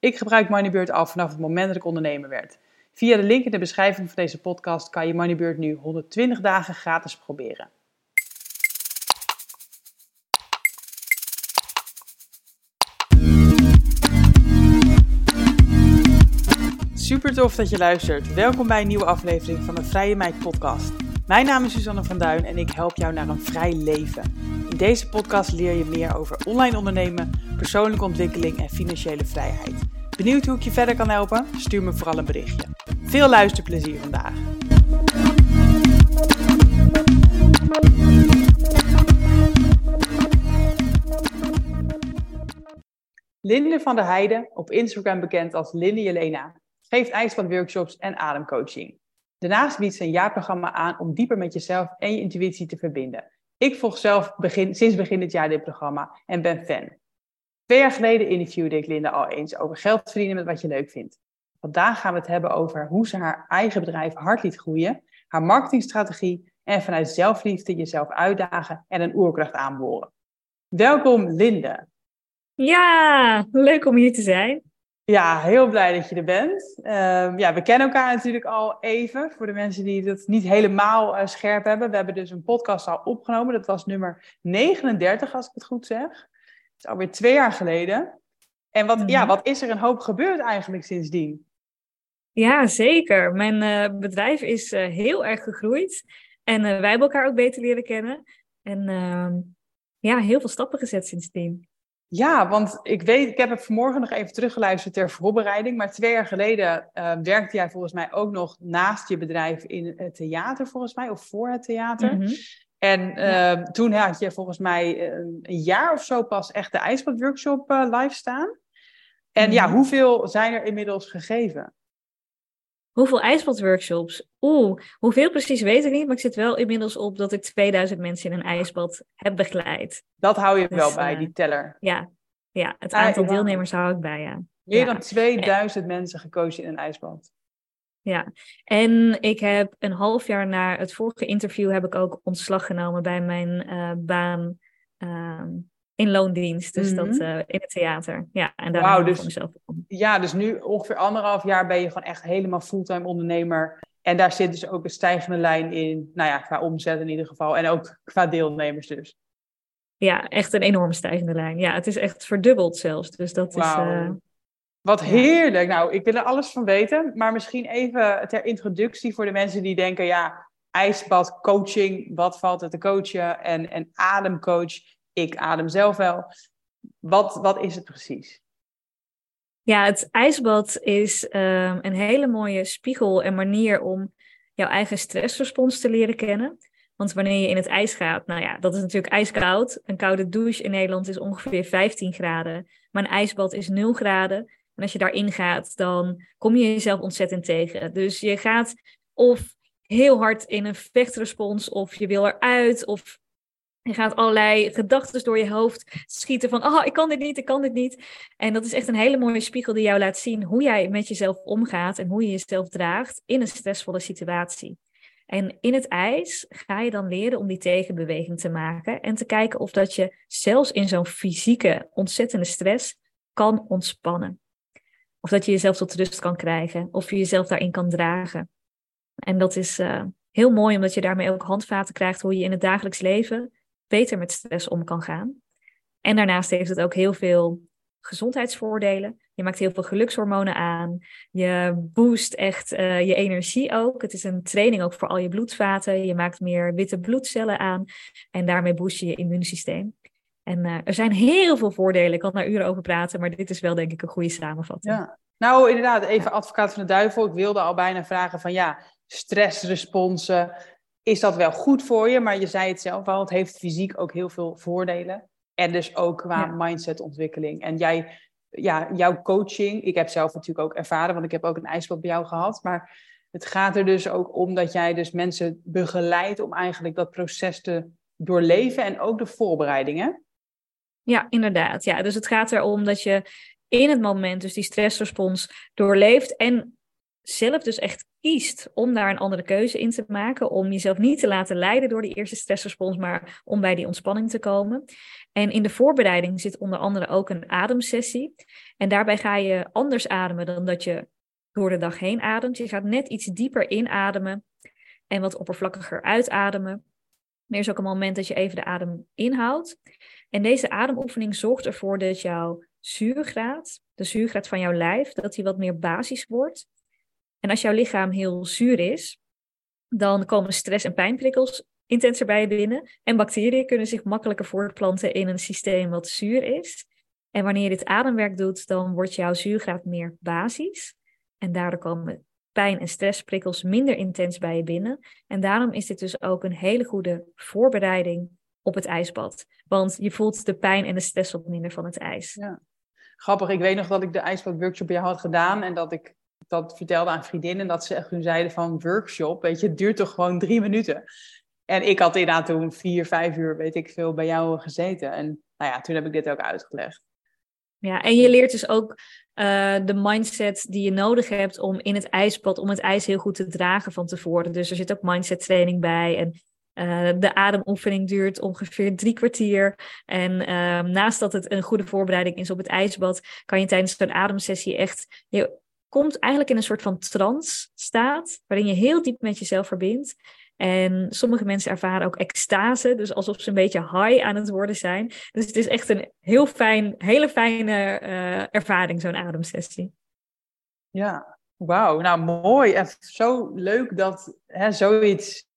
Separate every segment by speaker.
Speaker 1: Ik gebruik Moneybird al vanaf het moment dat ik ondernemer werd. Via de link in de beschrijving van deze podcast kan je Moneybird nu 120 dagen gratis proberen. Super tof dat je luistert. Welkom bij een nieuwe aflevering van de Vrije Meid podcast. Mijn naam is Suzanne van Duin en ik help jou naar een vrij leven. Deze podcast leer je meer over online ondernemen, persoonlijke ontwikkeling en financiële vrijheid. Benieuwd hoe ik je verder kan helpen? Stuur me vooral een berichtje. Veel luisterplezier vandaag. Linde van der Heijden, op Instagram bekend als Linde Jelena, geeft ijsbadworkshops en ademcoaching. Daarnaast biedt ze een jaarprogramma aan om dieper met jezelf en je intuïtie te verbinden. Ik volg zelf begin, sinds begin dit jaar dit programma en ben fan. Twee jaar geleden interviewde ik Linda al eens over geld verdienen met wat je leuk vindt. Vandaag gaan we het hebben over hoe ze haar eigen bedrijf hard liet groeien, haar marketingstrategie en vanuit zelfliefde jezelf uitdagen en een oerkracht aanboren. Welkom Linde.
Speaker 2: Ja, leuk om hier te zijn.
Speaker 1: Ja, heel blij dat je er bent. Ehm, ja, we kennen elkaar natuurlijk al even. Voor de mensen die het niet helemaal uh, scherp hebben. We hebben dus een podcast al opgenomen. Dat was nummer 39, als ik het goed zeg. Dat is alweer twee jaar geleden. En wat, ja, wat is er een hoop gebeurd eigenlijk sindsdien?
Speaker 2: Ja, zeker. Mijn uh, bedrijf is uh, heel erg gegroeid. En wij hebben elkaar ook beter leren kennen. En ehm, ja, heel veel stappen gezet sindsdien.
Speaker 1: Ja, want ik weet, ik heb het vanmorgen nog even teruggeluisterd ter voorbereiding. Maar twee jaar geleden uh, werkte jij volgens mij ook nog naast je bedrijf in het theater, volgens mij, of voor het theater. Mm -hmm. En uh, ja. toen had je volgens mij een jaar of zo pas echt de ijsbadworkshop uh, live staan. En mm -hmm. ja, hoeveel zijn er inmiddels gegeven?
Speaker 2: Hoeveel ijsbadworkshops? Oeh, hoeveel precies weet ik niet, maar ik zit wel inmiddels op dat ik 2000 mensen in een ijsbad heb begeleid.
Speaker 1: Dat hou je dus, wel bij, uh, die teller.
Speaker 2: Ja, ja het aantal ah, deelnemers hou ik bij, ja.
Speaker 1: Meer
Speaker 2: ja.
Speaker 1: dan 2000 en, mensen gekozen in een ijsbad.
Speaker 2: Ja, en ik heb een half jaar na het vorige interview heb ik ook ontslag genomen bij mijn uh, baan uh, in loondienst. Dus mm -hmm. dat uh, in het theater. Ja, en daar wow,
Speaker 1: dus,
Speaker 2: mezelf
Speaker 1: Ja, dus nu ongeveer anderhalf jaar ben je gewoon echt helemaal fulltime ondernemer. En daar zit dus ook een stijgende lijn in, nou ja, qua omzet in ieder geval. En ook qua deelnemers dus.
Speaker 2: Ja, echt een enorme stijgende lijn. Ja, het is echt verdubbeld zelfs. Dus dat wow. is... Uh,
Speaker 1: Wat heerlijk. Nou, ik wil er alles van weten. Maar misschien even ter introductie voor de mensen die denken... ja, ijsbad, coaching, wat valt er te coachen? En, en ademcoach, ik adem zelf wel. Wat, wat is het precies?
Speaker 2: Ja, het ijsbad is um, een hele mooie spiegel en manier om jouw eigen stressrespons te leren kennen. Want wanneer je in het ijs gaat, nou ja, dat is natuurlijk ijskoud. Een koude douche in Nederland is ongeveer 15 graden. Maar een ijsbad is 0 graden. En als je daarin gaat, dan kom je jezelf ontzettend tegen. Dus je gaat of heel hard in een vechtrespons, of je wil eruit, of je gaat allerlei gedachten door je hoofd schieten van, oh, ik kan dit niet, ik kan dit niet. En dat is echt een hele mooie spiegel die jou laat zien hoe jij met jezelf omgaat en hoe je jezelf draagt in een stressvolle situatie. En in het ijs ga je dan leren om die tegenbeweging te maken en te kijken of dat je zelfs in zo'n fysieke ontzettende stress kan ontspannen. Of dat je jezelf tot rust kan krijgen, of je jezelf daarin kan dragen. En dat is uh, heel mooi, omdat je daarmee ook handvaten krijgt hoe je in het dagelijks leven beter met stress om kan gaan. En daarnaast heeft het ook heel veel gezondheidsvoordelen. Je maakt heel veel gelukshormonen aan. Je boost echt uh, je energie ook. Het is een training ook voor al je bloedvaten. Je maakt meer witte bloedcellen aan. En daarmee boost je je immuunsysteem. En uh, er zijn heel veel voordelen. Ik kan daar uren over praten, maar dit is wel denk ik een goede samenvatting.
Speaker 1: Ja. Nou, inderdaad, even advocaat van de duivel. Ik wilde al bijna vragen van ja, stressresponsen is dat wel goed voor je. Maar je zei het zelf al, het heeft fysiek ook heel veel voordelen. En dus ook qua ja. mindsetontwikkeling. En jij ja, jouw coaching. Ik heb zelf natuurlijk ook ervaren, want ik heb ook een ijsbad bij jou gehad. Maar het gaat er dus ook om dat jij dus mensen begeleidt om eigenlijk dat proces te doorleven en ook de voorbereidingen.
Speaker 2: Ja, inderdaad. Ja, dus het gaat erom dat je in het moment dus die stressrespons doorleeft en zelf dus echt kiest om daar een andere keuze in te maken, om jezelf niet te laten leiden door die eerste stressrespons, maar om bij die ontspanning te komen. En in de voorbereiding zit onder andere ook een ademsessie. En daarbij ga je anders ademen dan dat je door de dag heen ademt. Je gaat net iets dieper inademen en wat oppervlakkiger uitademen. Er is ook een moment dat je even de adem inhoudt. En deze ademoefening zorgt ervoor dat jouw zuurgraad, de zuurgraad van jouw lijf, dat die wat meer basis wordt. En als jouw lichaam heel zuur is, dan komen stress- en pijnprikkels intenser bij je binnen. En bacteriën kunnen zich makkelijker voortplanten in een systeem wat zuur is. En wanneer je dit ademwerk doet, dan wordt jouw zuurgraad meer basis. En daardoor komen pijn- en stressprikkels minder intens bij je binnen. En daarom is dit dus ook een hele goede voorbereiding op het ijsbad. Want je voelt de pijn en de stress wat minder van het ijs. Ja.
Speaker 1: Grappig, ik weet nog dat ik de ijsbadworkshop bij jou had gedaan en dat ik dat vertelde aan vriendinnen dat ze hun zeiden van workshop, weet je, het duurt toch gewoon drie minuten. En ik had inderdaad toen vier, vijf uur, weet ik veel, bij jou gezeten. En nou ja, toen heb ik dit ook uitgelegd.
Speaker 2: Ja, en je leert dus ook uh, de mindset die je nodig hebt om in het ijsbad, om het ijs heel goed te dragen van tevoren. Dus er zit ook mindset training bij. En uh, de ademoefening duurt ongeveer drie kwartier. En uh, naast dat het een goede voorbereiding is op het ijsbad, kan je tijdens zo'n ademsessie echt. Komt eigenlijk in een soort van trance staat, waarin je heel diep met jezelf verbindt. En sommige mensen ervaren ook extase, dus alsof ze een beetje high aan het worden zijn. Dus het is echt een heel fijn, hele fijne uh, ervaring, zo'n ademsessie.
Speaker 1: Ja, wauw. Nou, mooi. En zo leuk dat hè, zoiets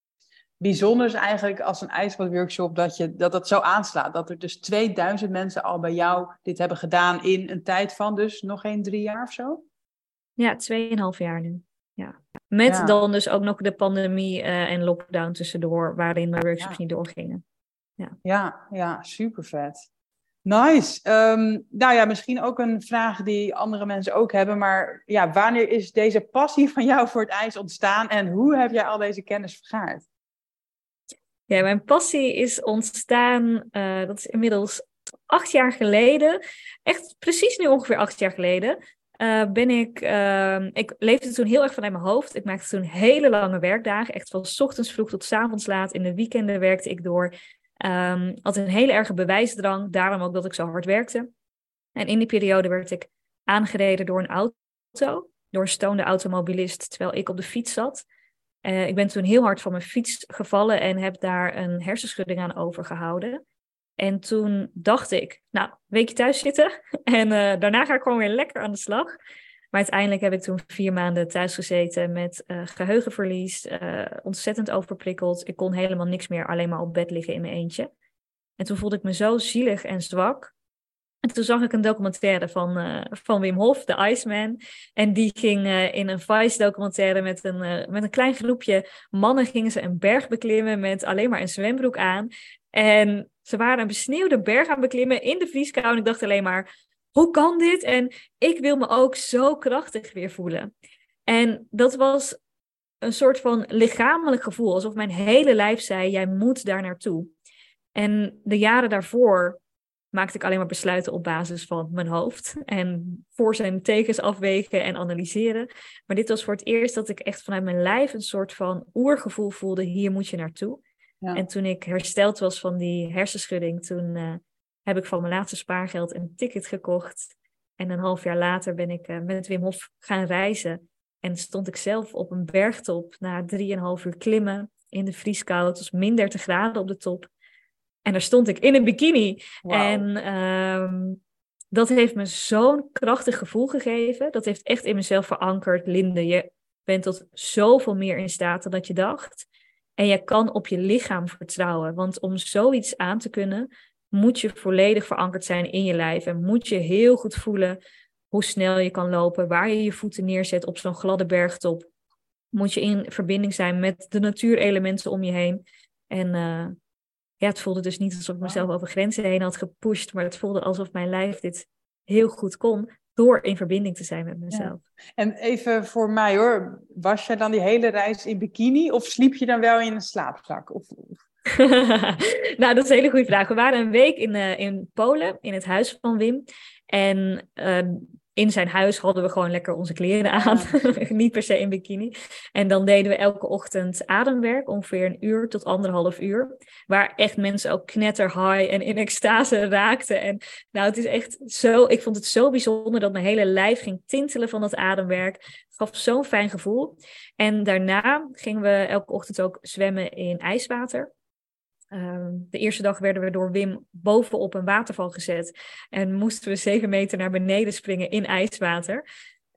Speaker 1: bijzonders eigenlijk als een ijsbadworkshop, dat, je, dat dat zo aanslaat. Dat er dus 2000 mensen al bij jou dit hebben gedaan in een tijd van dus nog geen drie jaar of zo?
Speaker 2: Ja, tweeënhalf jaar nu. Ja. Met dan dus ook nog de pandemie uh, en lockdown tussendoor, waarin mijn workshops ja. niet doorgingen.
Speaker 1: Ja, ja, ja super vet. Nice. Um, nou ja, misschien ook een vraag die andere mensen ook hebben. Maar ja, wanneer is deze passie van jou voor het ijs ontstaan en hoe heb jij al deze kennis vergaard?
Speaker 2: Ja, mijn passie is ontstaan, uh, dat is inmiddels acht jaar geleden. Echt precies nu ongeveer acht jaar geleden. Uh, ben ik, uh, ik leefde toen heel erg vanuit mijn hoofd. Ik maakte toen hele lange werkdagen. Echt van ochtends vroeg tot avonds laat. In de weekenden werkte ik door. Um, had een hele erge bewijsdrang. Daarom ook dat ik zo hard werkte. En in die periode werd ik aangereden door een auto. Door een stoonde automobilist. Terwijl ik op de fiets zat. Uh, ik ben toen heel hard van mijn fiets gevallen. En heb daar een hersenschudding aan overgehouden. En toen dacht ik, nou, een weekje thuis zitten. En uh, daarna ga ik gewoon weer lekker aan de slag. Maar uiteindelijk heb ik toen vier maanden thuis gezeten met uh, geheugenverlies, uh, ontzettend overprikkeld. Ik kon helemaal niks meer, alleen maar op bed liggen in mijn eentje. En toen voelde ik me zo zielig en zwak. En toen zag ik een documentaire van, van Wim Hof, de Iceman. En die ging in een Vice-documentaire met een, met een klein groepje mannen gingen ze een berg beklimmen met alleen maar een zwembroek aan. En ze waren een besneeuwde berg aan beklimmen in de vrieskou. En ik dacht alleen maar, hoe kan dit? En ik wil me ook zo krachtig weer voelen. En dat was een soort van lichamelijk gevoel. Alsof mijn hele lijf zei, jij moet daar naartoe. En de jaren daarvoor maakte ik alleen maar besluiten op basis van mijn hoofd. En voor zijn tekens afwegen en analyseren. Maar dit was voor het eerst dat ik echt vanuit mijn lijf een soort van oergevoel voelde, hier moet je naartoe. Ja. En toen ik hersteld was van die hersenschudding, toen uh, heb ik van mijn laatste spaargeld een ticket gekocht. En een half jaar later ben ik uh, met Wim Hof gaan reizen. En stond ik zelf op een bergtop na drieënhalf uur klimmen in de vrieskou. Het was min 30 graden op de top. En daar stond ik in een bikini. Wow. En um, dat heeft me zo'n krachtig gevoel gegeven. Dat heeft echt in mezelf verankerd. Linde, je bent tot zoveel meer in staat dan dat je dacht. En je kan op je lichaam vertrouwen. Want om zoiets aan te kunnen, moet je volledig verankerd zijn in je lijf. En moet je heel goed voelen hoe snel je kan lopen, waar je je voeten neerzet op zo'n gladde bergtop. Moet je in verbinding zijn met de natuurelementen om je heen. En uh, ja, het voelde dus niet alsof ik mezelf over grenzen heen had gepusht, maar het voelde alsof mijn lijf dit heel goed kon door in verbinding te zijn met mezelf.
Speaker 1: En even voor mij hoor, was je dan die hele reis in bikini of sliep je dan wel in een slaapzak? Of,
Speaker 2: nou, dat is een hele goede vraag. We waren een week in, uh, in Polen, in het huis van Wim. En uh, in zijn huis hadden we gewoon lekker onze kleren aan. Niet per se in bikini. En dan deden we elke ochtend ademwerk, ongeveer een uur tot anderhalf uur. Waar echt mensen ook knetter high en in extase raakten. En nou, het is echt zo, ik vond het zo bijzonder dat mijn hele lijf ging tintelen van dat ademwerk. Het gaf zo'n fijn gevoel. En daarna gingen we elke ochtend ook zwemmen in ijswater. Ehm, de eerste dag werden we door Wim bovenop een waterval gezet en moesten we zeven meter naar beneden springen in ijswater.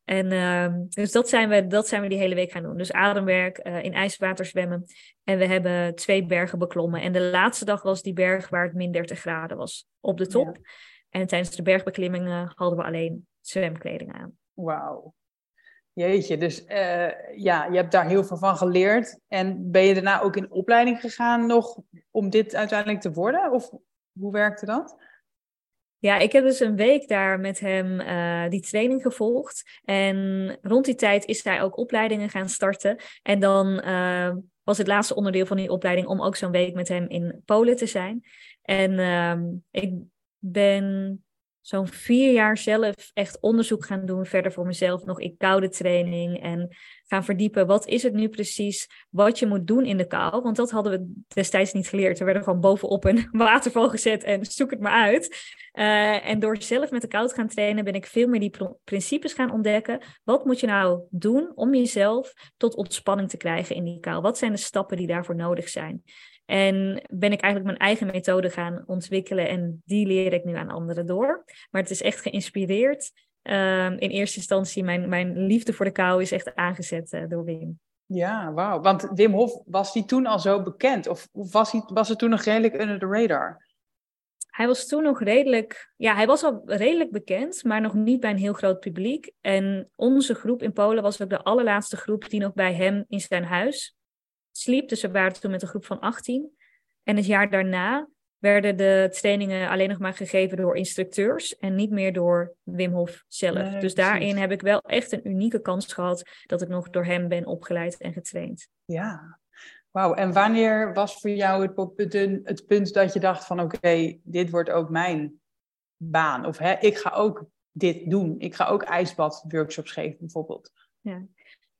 Speaker 2: En uh, dus dat zijn, we, dat zijn we die hele week gaan doen. Dus ademwerk, uh, in ijswater zwemmen. En we hebben twee bergen beklommen. En de laatste dag was die berg waar het min 30 graden was op de top. En tijdens de bergbeklimmingen hadden we alleen zwemkleding aan.
Speaker 1: Wauw. Jeetje, dus uh, ja, je hebt daar heel veel van geleerd. En ben je daarna ook in opleiding gegaan nog om dit uiteindelijk te worden? Of hoe werkte dat?
Speaker 2: Ja, ik heb dus een week daar met hem uh, die training gevolgd. En rond die tijd is hij ook opleidingen gaan starten. En dan uh, was het laatste onderdeel van die opleiding om ook zo'n week met hem in Polen te zijn. En uh, ik ben zo'n vier jaar zelf echt onderzoek gaan doen, verder voor mezelf nog in koude training en gaan verdiepen. Wat is het nu precies wat je moet doen in de kou? Want dat hadden we destijds niet geleerd. We werden gewoon bovenop een waterval gezet en zoek het maar uit. Uh, en door zelf met de kou te gaan trainen, ben ik veel meer die principes gaan ontdekken. Wat moet je nou doen om jezelf tot ontspanning te krijgen in die kou? Wat zijn de stappen die daarvoor nodig zijn? En ben ik eigenlijk mijn eigen methode gaan ontwikkelen en die leer ik nu aan anderen door. Maar het is echt geïnspireerd. Um, in eerste instantie, mijn, mijn liefde voor de kou is echt aangezet uh, door Wim.
Speaker 1: Ja, wauw. Want Wim Hof, was die toen al zo bekend? Of was, hij, was het toen nog redelijk under the radar?
Speaker 2: Hij was toen nog redelijk, ja, hij was al redelijk bekend, maar nog niet bij een heel groot publiek. En onze groep in Polen was ook de allerlaatste groep die nog bij hem in zijn huis sliep. Dus we waren toen met een groep van 18. En het jaar daarna werden de trainingen alleen nog maar gegeven door instructeurs en niet meer door Wim Hof zelf. dus daarin heb ik wel echt een unieke kans gehad dat ik nog door hem ben opgeleid en getraind.
Speaker 1: Ja, wauw. En wanneer was voor jou het, het punt dat je dacht van oké, dit wordt ook mijn baan? Of hè, ik ga ook dit doen. Ik ga ook ijsbadworkshops geven bijvoorbeeld.
Speaker 2: Ja.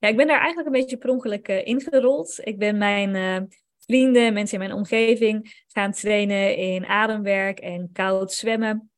Speaker 2: Ik ben daar eigenlijk een beetje per ongeluk uh, ingerold. Ik ben mijn uh, vrienden, mensen in mijn omgeving gaan trainen in ademwerk en koud zwemmen.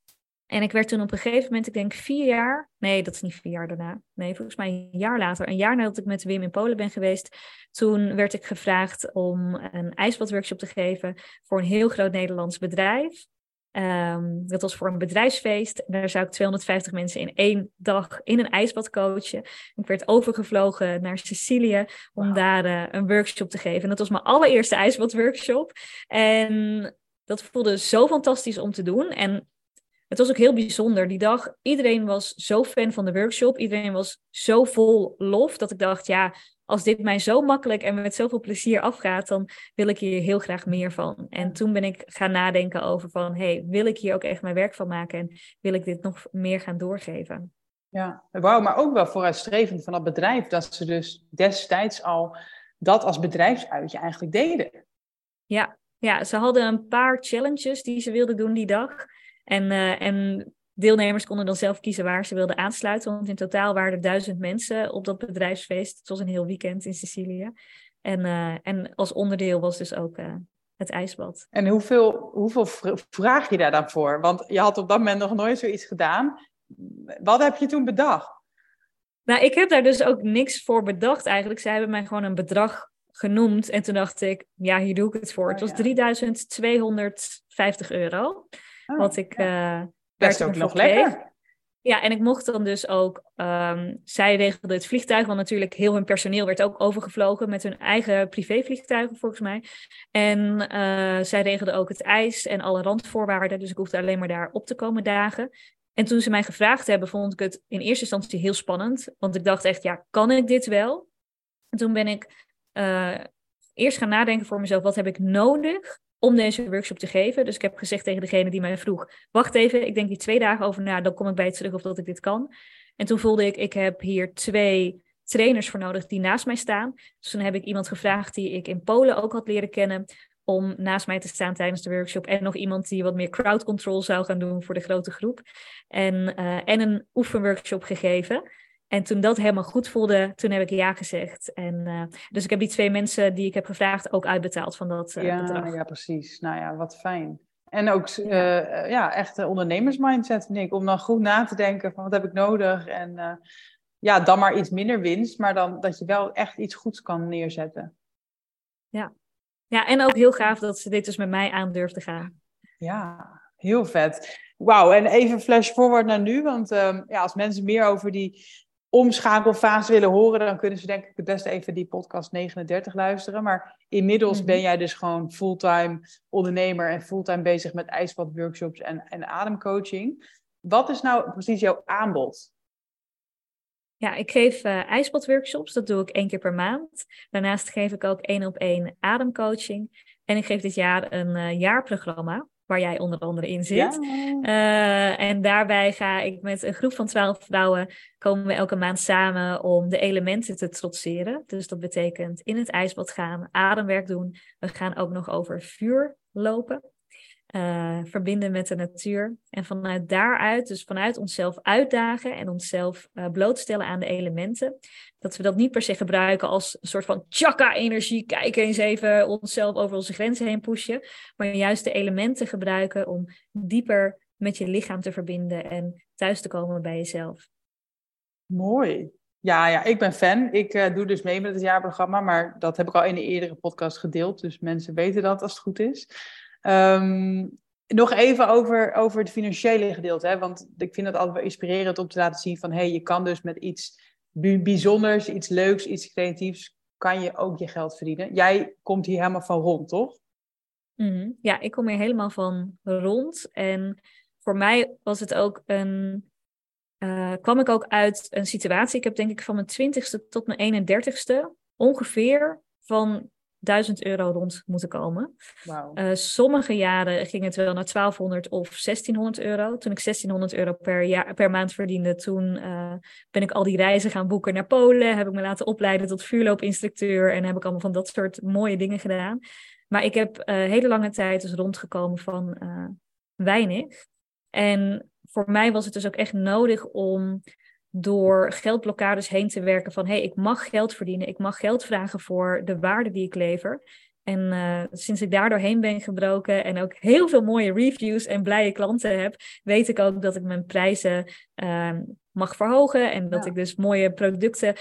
Speaker 2: En ik werd toen op een gegeven moment, ik denk vier jaar, nee, dat is niet vier jaar daarna. Nee, volgens mij een jaar later, een jaar nadat ik met Wim in Polen ben geweest, toen werd ik gevraagd om een ijsbadworkshop te geven voor een heel groot Nederlands bedrijf. Um, dat was voor een bedrijfsfeest. Daar zou ik 250 mensen in één dag in een ijsbad coachen. Ik werd overgevlogen naar Sicilië om daar uh, een workshop te geven. En dat was mijn allereerste ijsbadworkshop. En dat voelde zo fantastisch om te doen. En het was ook heel bijzonder die dag. Iedereen was zo fan van de workshop. Iedereen was zo vol lof dat ik dacht, ja, als dit mij zo makkelijk en met zoveel plezier afgaat, dan wil ik hier heel graag meer van. En toen ben ik gaan nadenken over van, hey, wil ik hier ook echt mijn werk van maken en wil ik dit nog meer gaan doorgeven?
Speaker 1: Ja, wauw, maar ook wel vooruitstrevend van dat bedrijf, dat ze dus destijds al dat als bedrijfsuitje eigenlijk deden.
Speaker 2: Ja, ja, ze hadden een paar challenges die ze wilden doen die dag. En, uh, en Deelnemers konden dan zelf kiezen waar ze wilden aansluiten. Want in totaal waren er duizend mensen op dat bedrijfsfeest. Het was een heel weekend in Sicilië. En, uh, en als onderdeel was dus ook uh, het ijsbad.
Speaker 1: En hoeveel, hoeveel vraag je daar dan voor? Want je had op dat moment nog nooit zoiets gedaan. Wat heb je toen bedacht?
Speaker 2: Nou, ik heb daar dus ook niks voor bedacht eigenlijk. Zij hebben mij gewoon een bedrag genoemd. En toen dacht ik, ja, hier doe ik het voor. Oh, het was ja. 3250 euro. Oh, wat ik... Ja. Uh,
Speaker 1: is ook nog lekker.
Speaker 2: Ja, en ik mocht dan dus ook, um, zij regelden het vliegtuig, want natuurlijk heel hun personeel werd ook overgevlogen met hun eigen privévliegtuigen volgens mij. En uh, zij regelden ook het ijs en alle randvoorwaarden, dus ik hoefde alleen maar daar op te komen dagen. En toen ze mij gevraagd hebben, vond ik het in eerste instantie heel spannend, want ik dacht echt, ja, kan ik dit wel? En toen ben ik uh, eerst gaan nadenken voor mezelf, wat heb ik nodig om deze workshop te geven. Dus ik heb gezegd tegen degene die mij vroeg: wacht even, ik denk hier twee dagen over na, dan kom ik bij je terug of dat ik dit kan. En toen voelde ik, ik heb hier twee trainers voor nodig die naast mij staan. Dus toen heb ik iemand gevraagd die ik in Polen ook had leren kennen, om naast mij te staan tijdens de workshop. En nog iemand die wat meer crowd control zou gaan doen voor de grote groep. En, uh, en een oefenworkshop gegeven. En toen dat helemaal goed voelde, toen heb ik ja gezegd. En, uh, dus ik heb die twee mensen die ik heb gevraagd ook uitbetaald van dat uh,
Speaker 1: ja,
Speaker 2: bedrag.
Speaker 1: Ja, precies. Nou ja, wat fijn. En ook ja. Uh, ja, echt ondernemersmindset, vind ik. Om dan goed na te denken van wat heb ik nodig. En ja, dan maar iets minder winst. Maar dan dat je wel echt iets goeds kan neerzetten.
Speaker 2: Ja. ja, en ook heel gaaf dat ze dit dus met mij aan durft te gaan.
Speaker 1: Ja, heel vet. Wauw, en even flash forward naar nu. Want um, ja, als mensen meer over die omschakelfase willen horen, dan kunnen ze denk ik het beste even die podcast 39 luisteren. Maar inmiddels mm-hmm. ben jij dus gewoon fulltime ondernemer en fulltime bezig met ijsbadworkshops en, en ademcoaching. Wat is nou precies jouw aanbod?
Speaker 2: Ja, ik geef uh, ijsbadworkshops. Dat doe ik één keer per maand. Daarnaast geef ik ook één op één ademcoaching. En ik geef dit jaar een uh, jaarprogramma waar jij onder andere in zit. Ja. Uh, en daarbij ga ik met een groep van twaalf vrouwen, komen we elke maand samen om de elementen te trotseren. Dus dat betekent in het ijsbad gaan, ademwerk doen. We gaan ook nog over vuur lopen. Uh, verbinden met de natuur. En vanuit daaruit, dus vanuit onszelf uitdagen en onszelf uh, blootstellen aan de elementen. Dat we dat niet per se gebruiken als een soort van tjaka-energie. Kijk eens even onszelf over onze grenzen heen pushen. Maar juist de elementen gebruiken om dieper met je lichaam te verbinden en thuis te komen bij jezelf.
Speaker 1: Mooi. Ja, ja, ik ben fan. Ik uh, doe dus mee met het jaarprogramma, maar dat heb ik al in een eerdere podcast gedeeld. Dus mensen weten dat als het goed is. Um, nog even over, over het financiële gedeelte. Hè? Want ik vind het altijd wel inspirerend om te laten zien van... hé, hey, je kan dus met iets bijzonders, iets leuks, iets creatiefs... kan je ook je geld verdienen. Jij komt hier helemaal van rond, toch?
Speaker 2: -hmm. Ja, ik kom hier helemaal van rond. En voor mij was het ook een... Uh, kwam ik ook uit een situatie... Ik heb denk ik van mijn twintigste tot mijn 31ste... ongeveer van 1000 euro rond moeten komen.
Speaker 1: Wow.
Speaker 2: Uh, sommige jaren ging het wel naar 1200 of 1600 euro. Toen ik 1600 euro per, jaar, per maand verdiende, toen uh, ben ik al die reizen gaan boeken naar Polen. Heb ik me laten opleiden tot vuurloopinstructeur en heb ik allemaal van dat soort mooie dingen gedaan. Maar ik heb uh, hele lange tijd dus rondgekomen van weinig. En voor mij was het dus ook echt nodig om door geldblokkades heen te werken van hé, hey, ik mag geld verdienen, ik mag geld vragen voor de waarde die ik lever. En uh, sinds ik daar doorheen ben gebroken en ook heel veel mooie reviews en blije klanten heb, weet ik ook dat ik mijn prijzen uh, mag verhogen en dat ja. ik dus mooie producten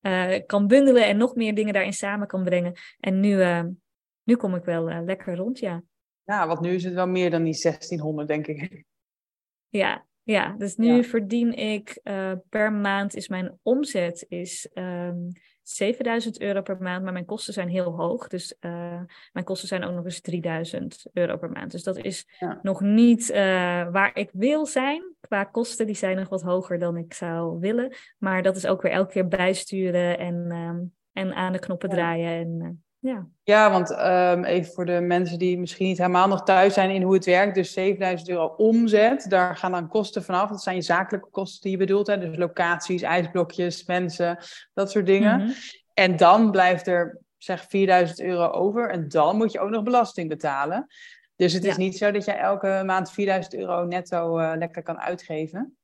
Speaker 2: uh, kan bundelen en nog meer dingen daarin samen kan brengen. En nu, nu kom ik wel lekker rond, ja.
Speaker 1: Ja, want nu is het wel meer dan die 1600, denk ik.
Speaker 2: Ja, ja, dus nu ja. verdien ik uh, per maand is mijn omzet is um, 7000 euro per maand, maar mijn kosten zijn heel hoog. Dus uh, mijn kosten zijn ook nog eens 3000 euro per maand. Dus dat is ja. nog niet uh, waar ik wil zijn. Qua kosten, die zijn nog wat hoger dan ik zou willen. Maar dat is ook weer elke keer bijsturen en, um, en aan de knoppen ja. draaien. En, ja.
Speaker 1: ja, want um, even voor de mensen die misschien niet helemaal nog thuis zijn in hoe het werkt. Dus 7000 euro omzet, daar gaan dan kosten vanaf. Dat zijn je zakelijke kosten die je bedoelt. Hè? Dus locaties, ijsblokjes, mensen, dat soort dingen. Mm-hmm. En dan blijft er zeg 4000 euro over. En dan moet je ook nog belasting betalen. Dus het is ja. niet zo dat je elke maand 4000 euro netto uh, lekker kan uitgeven.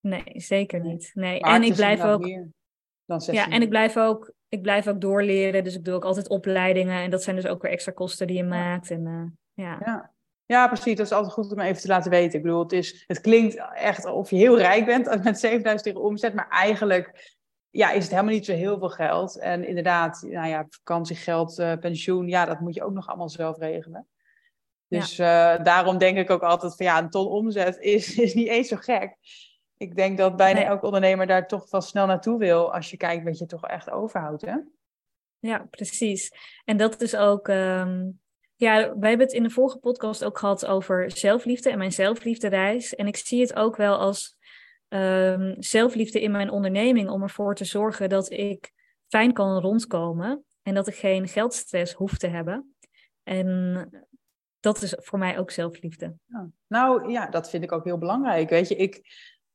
Speaker 2: Nee, zeker niet. Nee. en ik blijf ook. ja, en ik blijf ook ik blijf ook doorleren, dus ik doe ook altijd opleidingen. En dat zijn dus ook weer extra kosten die je maakt. En, uh, ja.
Speaker 1: ja. Ja, precies. Dat is altijd goed om even te laten weten. Ik bedoel, het, is, het klinkt echt of je heel rijk bent met 7000 euro omzet, maar eigenlijk ja, is het helemaal niet zo heel veel geld. En inderdaad, nou ja, vakantiegeld, uh, pensioen, ja, dat moet je ook nog allemaal zelf regelen. Dus ja. uh, daarom denk ik ook altijd van ja, een ton omzet is, is niet eens zo gek ik denk dat bijna nee. elk ondernemer daar toch wel snel naartoe wil als je kijkt wat je toch echt overhoudt. Hè?
Speaker 2: Ja, precies. En dat is ook. Um, ja, wij hebben het in de vorige podcast ook gehad over zelfliefde en mijn zelfliefdereis. En ik zie het ook wel als um, zelfliefde in mijn onderneming om ervoor te zorgen dat ik fijn kan rondkomen en dat ik geen geldstress hoef te hebben. En dat is voor mij ook zelfliefde.
Speaker 1: Ja. Nou ja, dat vind ik ook heel belangrijk. Weet je, ik,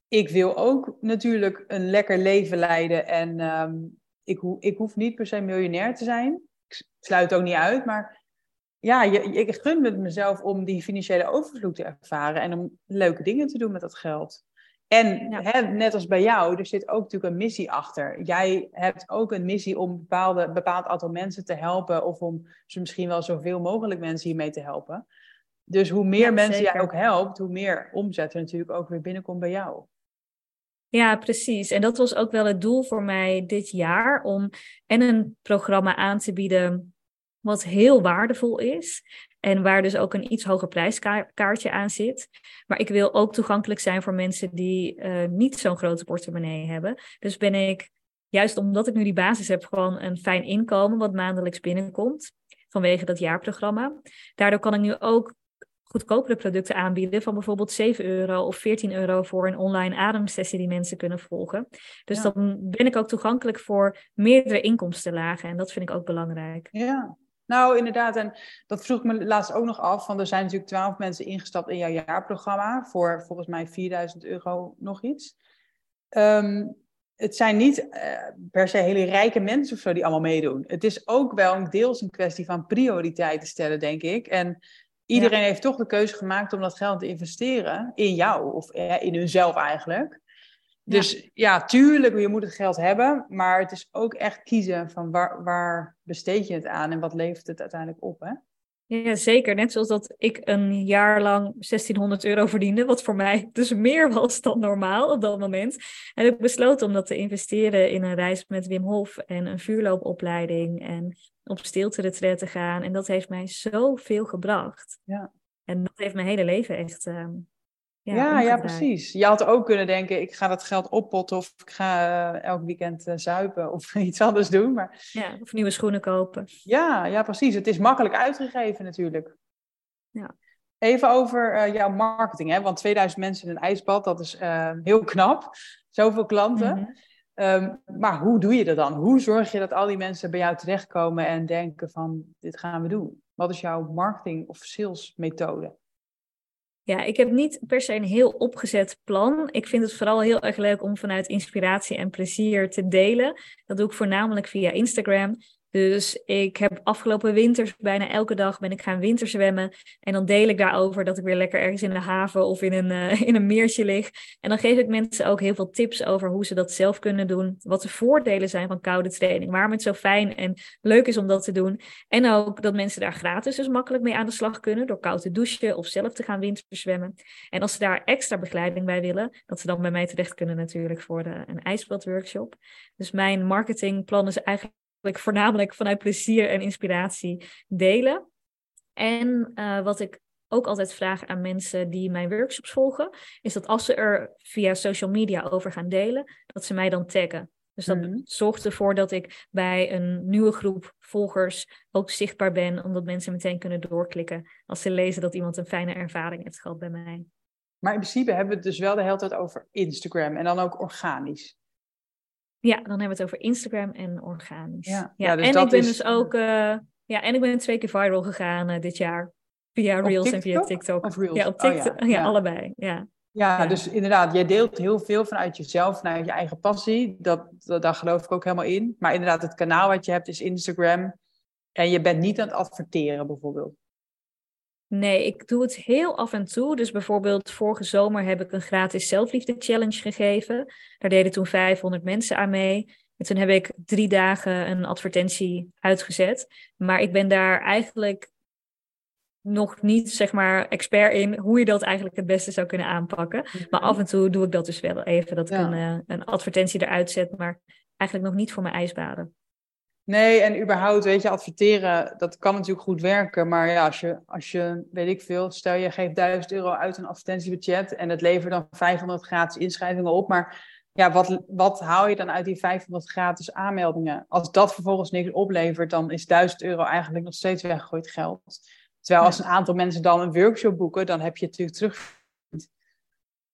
Speaker 1: ik wil ook natuurlijk een lekker leven leiden. En ehm, ik, ho ik hoef niet per se miljonair te zijn. Ik sluit ook niet uit, maar ja, je, ik gun het mezelf om die financiële overvloed te ervaren en om leuke dingen te doen met dat geld. En hè, net als bij jou, er zit ook natuurlijk een missie achter. Jij hebt ook een missie om bepaalde, bepaald aantal mensen te helpen of om ze misschien wel zoveel mogelijk mensen hiermee te helpen. Dus hoe meer mensen jij ook helpt, hoe meer omzet er natuurlijk ook weer binnenkomt bij jou.
Speaker 2: Ja, precies. En dat was ook wel het doel voor mij dit jaar om en een programma aan te bieden wat heel waardevol is. En waar dus ook een iets hoger prijskaartje aan zit. Maar ik wil ook toegankelijk zijn voor mensen die uh, niet zo'n grote portemonnee hebben. Dus ben ik, juist omdat ik nu die basis heb, gewoon een fijn inkomen wat maandelijks binnenkomt. Vanwege dat jaarprogramma. Daardoor kan ik nu ook goedkopere producten aanbieden van bijvoorbeeld 7 euro of 14 euro voor een online ademsessie die mensen kunnen volgen. Dus dan ben ik ook toegankelijk voor meerdere inkomstenlagen en dat vind ik ook belangrijk.
Speaker 1: Ja, nou, inderdaad. En dat vroeg ik me laatst ook nog af. Want er zijn natuurlijk twaalf mensen ingestapt in jouw jaarprogramma. Voor volgens mij 4000 euro nog iets. Um, het zijn niet uh, per se hele rijke mensen of zo die allemaal meedoen. Het is ook wel een deels een kwestie van prioriteiten stellen, denk ik. En iedereen heeft toch de keuze gemaakt om dat geld te investeren in jou. Of uh, in hunzelf eigenlijk. Dus ja. tuurlijk, je moet het geld hebben, maar het is ook echt kiezen van waar, waar besteed je het aan en wat levert het uiteindelijk op, hè?
Speaker 2: Ja, zeker. Net zoals dat ik een jaar lang 1600 euro verdiende, wat voor mij dus meer was dan normaal op dat moment. En heb ik besloten om dat te investeren in een reis met Wim Hof en een vuurloopopleiding en op stilte te gaan. En dat heeft mij zoveel gebracht. Ja. En dat heeft mijn hele leven echt uh,
Speaker 1: ja, ja, precies. Je had ook kunnen denken, ik ga dat geld oppotten of ik ga uh, elk weekend uh, zuipen of iets anders doen. Maar...
Speaker 2: Ja, of nieuwe schoenen kopen.
Speaker 1: Ja, ja, precies. Het is makkelijk uitgegeven natuurlijk. Ja. Even over uh, jouw marketing, hè? want 2000 mensen in een ijsbad, dat is heel knap. Zoveel klanten. Mm -hmm. um, maar hoe doe je dat dan? Hoe zorg je dat al die mensen bij jou terechtkomen en denken van, dit gaan we doen? Wat is jouw marketing of sales methode?
Speaker 2: Ja, ik heb niet per se een heel opgezet plan. Ik vind het vooral heel erg leuk om vanuit inspiratie en plezier te delen. Dat doe ik voornamelijk via Instagram. Dus ik heb afgelopen winters bijna elke dag ben ik gaan winterzwemmen. En dan deel ik daarover dat ik weer lekker ergens in de haven of in een, uh, in een meertje lig. En dan geef ik mensen ook heel veel tips over hoe ze dat zelf kunnen doen. Wat de voordelen zijn van koude training. Waarom het zo fijn en leuk is om dat te doen. En ook dat mensen daar gratis dus makkelijk mee aan de slag kunnen. Door koud te douchen of zelf te gaan winterzwemmen. En als ze daar extra begeleiding bij willen. Dat ze dan bij mij terecht kunnen natuurlijk voor de, een ijsbadworkshop. Dus mijn marketingplan is eigenlijk voornamelijk vanuit plezier en inspiratie delen. En uh, wat ik ook altijd vraag aan mensen die mijn workshops volgen, is dat als ze er via social media over gaan delen, dat ze mij dan taggen. Dus dat mm zorgt ervoor dat ik bij een nieuwe groep volgers ook zichtbaar ben, omdat mensen meteen kunnen doorklikken als ze lezen dat iemand een fijne ervaring heeft gehad bij mij.
Speaker 1: Maar in principe hebben we het dus wel de hele tijd over Instagram en dan ook organisch.
Speaker 2: Ja, dan hebben we het over Instagram en organisch. Ja, ja, dus en ik ben dus ook, uh, ja, en ik ben twee keer viral gegaan uh, dit jaar. Via Reels en via TikTok.
Speaker 1: Of Reels?
Speaker 2: Ja, op oh, TikTok. ja. ja, allebei. Ja.
Speaker 1: Ja, dus inderdaad, jij deelt heel veel vanuit jezelf, vanuit je eigen passie. Dat, dat, daar geloof ik ook helemaal in. Maar inderdaad, het kanaal wat je hebt is Instagram. En je bent niet aan het adverteren bijvoorbeeld.
Speaker 2: Nee, ik doe het heel af en toe. Dus bijvoorbeeld vorige zomer heb ik een gratis zelfliefde challenge gegeven. Daar deden toen 500 mensen aan mee. En toen heb ik drie dagen een advertentie uitgezet. Maar ik ben daar eigenlijk nog niet, zeg maar, expert in hoe je dat eigenlijk het beste zou kunnen aanpakken. Maar af en toe doe ik dat dus wel even, dat ik een, uh, een advertentie eruit zet, maar eigenlijk nog niet voor mijn ijsbaden.
Speaker 1: Nee, en überhaupt, weet je, adverteren, dat kan natuurlijk goed werken. Maar ja, als je, als je weet ik veel, stel je geeft 1000 euro uit een advertentiebudget en het levert dan 500 gratis inschrijvingen op. Maar ja, wat, wat haal je dan uit die 500 gratis aanmeldingen? Als dat vervolgens niks oplevert, dan is 1000 euro eigenlijk nog steeds weggegooid geld. Terwijl als een aantal mensen dan een workshop boeken, dan heb je natuurlijk terug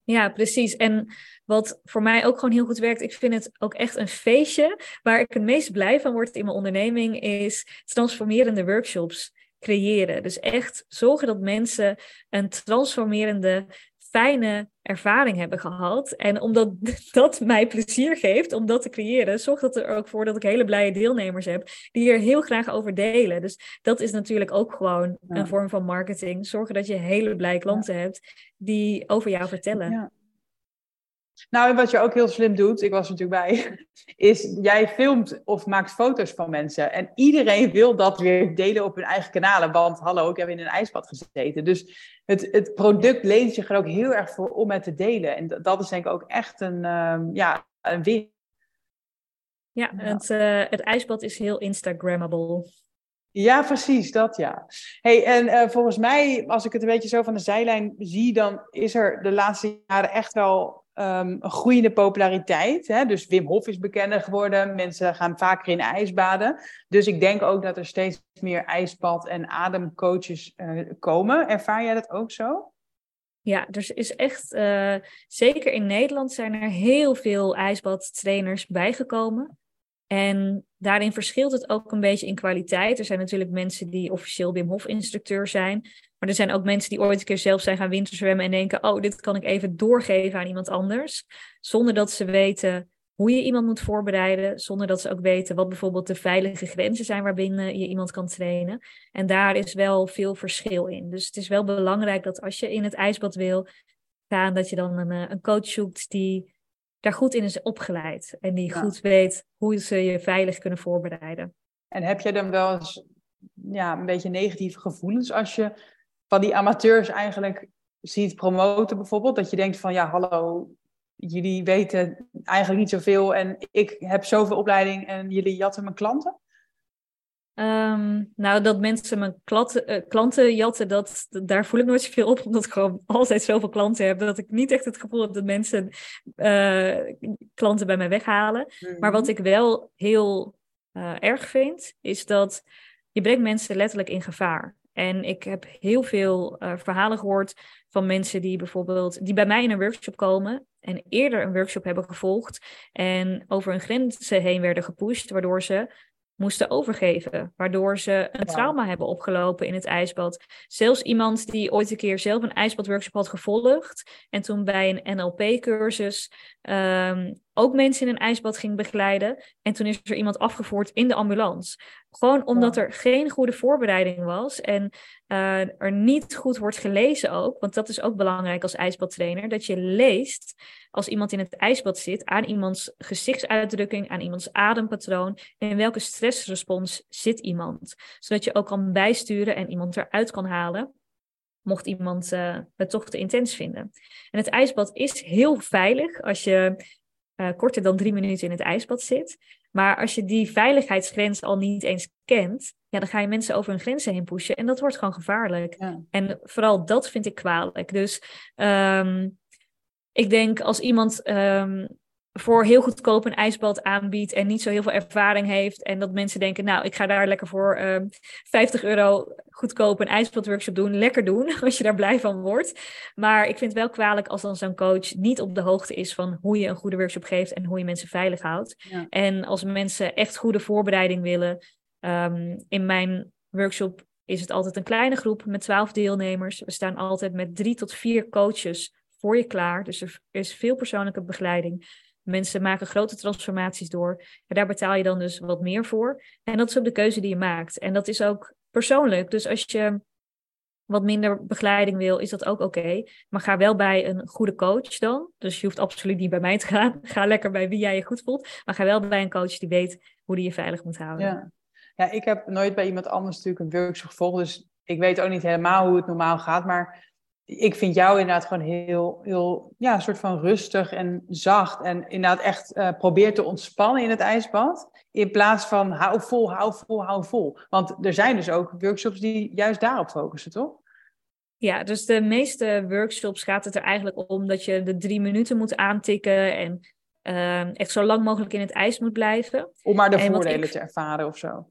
Speaker 2: ja, precies. En wat voor mij ook gewoon heel goed werkt, ik vind het ook echt een feestje. Waar ik het meest blij van word in mijn onderneming is transformerende workshops. creëren. Dus echt zorgen dat mensen een transformerende, fijne ervaring hebben gehad. En omdat dat mij plezier geeft om dat te creëren, zorgt dat er ook voor dat ik hele blije deelnemers heb die er heel graag over delen. Dus dat is natuurlijk ook gewoon een vorm van marketing. Zorgen dat je hele blije klanten hebt die over jou vertellen. Ja.
Speaker 1: Nou, en wat je ook heel slim doet, ik was er natuurlijk bij, is jij filmt of maakt foto's van mensen. En iedereen wil dat weer delen op hun eigen kanalen. Want hallo, ik heb in een ijsbad gezeten. Dus het, het product leent zich er ook heel erg voor om het te delen. En dat is denk ik ook echt een, um, ja, een win.
Speaker 2: Ja, Het, uh, het ijsbad is heel Instagrammable.
Speaker 1: Ja, precies, dat ja. Hey, en uh, volgens mij, als ik het een beetje zo van de zijlijn zie, dan is er de laatste jaren echt wel um, een groeiende populariteit. Hè? Dus Wim Hof is bekender geworden. Mensen gaan vaker in ijsbaden. Dus ik denk ook dat er steeds meer ijsbad- en ademcoaches uh, komen. Ervaar jij dat ook zo?
Speaker 2: Ja, er is echt, uh, zeker in Nederland zijn er heel veel ijsbadtrainers bijgekomen. En daarin verschilt het ook een beetje in kwaliteit. Er zijn natuurlijk mensen die officieel Wim Hof instructeur zijn. Maar er zijn ook mensen die ooit een keer zelf zijn gaan winterzwemmen en denken, oh, dit kan ik even doorgeven aan iemand anders. Zonder dat ze weten hoe je iemand moet voorbereiden, zonder dat ze ook weten wat bijvoorbeeld de veilige grenzen zijn waarbinnen je iemand kan trainen. En daar is wel veel verschil in. Dus het is wel belangrijk dat als je in het ijsbad wil gaan, dat je dan een, eh, een coach zoekt die daar goed in is opgeleid en die goed weet hoe ze je veilig kunnen voorbereiden.
Speaker 1: En heb je dan wel eens ja, een beetje negatieve gevoelens als je van die amateurs eigenlijk ziet promoten bijvoorbeeld? Dat je denkt van ja, hallo, jullie weten eigenlijk niet zoveel en ik heb zoveel opleiding en jullie jatten mijn klanten?
Speaker 2: Um, nou, dat mensen mijn klanten, uh, klanten jatten, dat, daar voel ik nooit zoveel op, omdat ik gewoon altijd zoveel klanten heb, dat ik niet echt het gevoel heb dat mensen uh, klanten bij mij weghalen. Maar wat ik wel heel uh, erg vind, is dat je brengt mensen letterlijk in gevaar. En ik heb heel veel verhalen gehoord van mensen die bijvoorbeeld die bij mij in een workshop komen en eerder een workshop hebben gevolgd en over hun grenzen heen werden gepusht, waardoor ze moesten overgeven, waardoor ze een trauma hebben opgelopen in het ijsbad. Zelfs iemand die ooit een keer zelf een ijsbadworkshop had gevolgd en toen bij een NLP-cursus um, ook mensen in een ijsbad ging begeleiden. En toen is er iemand afgevoerd in de ambulance. Gewoon omdat er geen goede voorbereiding was en uh, er niet goed wordt gelezen ook. Want dat is ook belangrijk als ijsbadtrainer. Dat je leest als iemand in het ijsbad zit aan iemands gezichtsuitdrukking, aan iemands adempatroon. En in welke stressrespons zit iemand. Zodat je ook kan bijsturen en iemand eruit kan halen mocht iemand uh, het toch te intens vinden. En het ijsbad is heel veilig als je uh, korter dan drie minuten in het ijsbad zit. Maar als je die veiligheidsgrens al niet eens kent, ja, dan ga je mensen over hun grenzen heen pushen. En dat wordt gewoon gevaarlijk. En vooral dat vind ik kwalijk. Dus um, ik denk als iemand um, voor heel goedkoop een ijsbad aanbiedt en niet zo heel veel ervaring heeft. En dat mensen denken, nou, ik ga daar lekker voor uh, ehm, 50 euro goedkoop een ijsbadworkshop doen. Lekker doen, als je daar blij van wordt. Maar ik vind het wel kwalijk als dan zo'n coach niet op de hoogte is van hoe je een goede workshop geeft en hoe je mensen veilig houdt. En als mensen echt goede voorbereiding willen, um, in mijn workshop is het altijd een kleine groep met 12 deelnemers. We staan altijd met drie tot vier coaches voor je klaar. Dus er is veel persoonlijke begeleiding. Mensen maken grote transformaties door. En daar betaal je dan dus wat meer voor. En dat is ook de keuze die je maakt. En dat is ook persoonlijk. Dus als je wat minder begeleiding wil, is dat ook oké. Maar ga wel bij een goede coach dan. Dus je hoeft absoluut niet bij mij te gaan. Ga lekker bij wie jij je goed voelt. Maar ga wel bij een coach die weet hoe die je veilig moet houden.
Speaker 1: Ja, ja ik heb nooit bij iemand anders natuurlijk een workshop gevolgd. Dus ik weet ook niet helemaal hoe het normaal gaat. Maar ik vind jou inderdaad gewoon heel, heel, ja, een soort van rustig en zacht. En inderdaad echt uh, probeer te ontspannen in het ijsbad. In plaats van hou vol, hou vol, hou vol. Want er zijn dus ook workshops die juist daarop focussen, toch?
Speaker 2: Ja, dus de meeste workshops gaat het er eigenlijk om dat je de drie minuten moet aantikken en uh, echt zo lang mogelijk in het ijs moet blijven.
Speaker 1: Om maar de voordelen te ervaren of zo.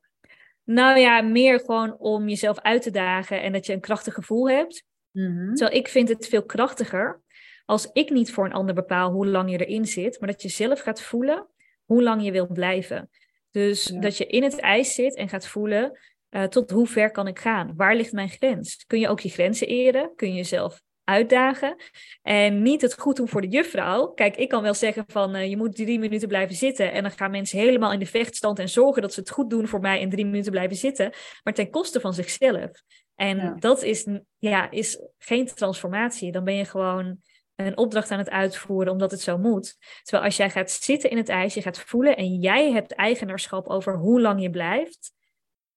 Speaker 2: Nou ja, meer gewoon om jezelf uit te dagen en dat je een krachtig gevoel hebt. Mm Terwijl ik vind het veel krachtiger als ik niet voor een ander bepaal hoe lang je erin zit, maar dat je zelf gaat voelen hoe lang je wilt blijven. Dus dat je in het ijs zit en gaat voelen, Uh, tot hoe ver kan ik gaan? Waar ligt mijn grens? Kun je ook je grenzen eren? Kun je jezelf uitdagen? En niet het goed doen voor de juffrouw. Kijk, ik kan wel zeggen van uh, je moet drie minuten blijven zitten. En dan gaan mensen helemaal in de vechtstand en zorgen dat ze het goed doen voor mij en drie minuten blijven zitten. Maar ten koste van zichzelf. En dat is, ja, is geen transformatie. Dan ben je gewoon een opdracht aan het uitvoeren omdat het zo moet. Terwijl als jij gaat zitten in het ijs, je gaat voelen en jij hebt eigenaarschap over hoe lang je blijft.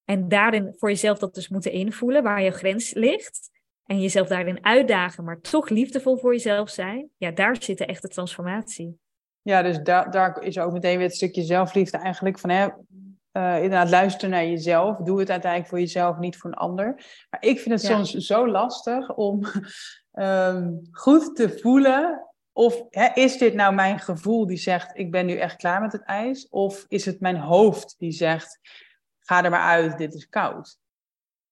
Speaker 2: En daarin voor jezelf dat dus moeten invoelen, waar je grens ligt. En jezelf daarin uitdagen, maar toch liefdevol voor jezelf zijn. Ja, daar zit de echte transformatie.
Speaker 1: Ja, dus daar, daar is ook meteen weer het stukje zelfliefde eigenlijk van hè, uh, inderdaad luisteren naar jezelf. Doe het uiteindelijk voor jezelf, niet voor een ander. Maar ik vind het soms zo lastig om um, goed te voelen. Of hè, is dit nou mijn gevoel die zegt: Ik ben nu echt klaar met het ijs? Of is het mijn hoofd die zegt: Ga er maar uit, dit is koud?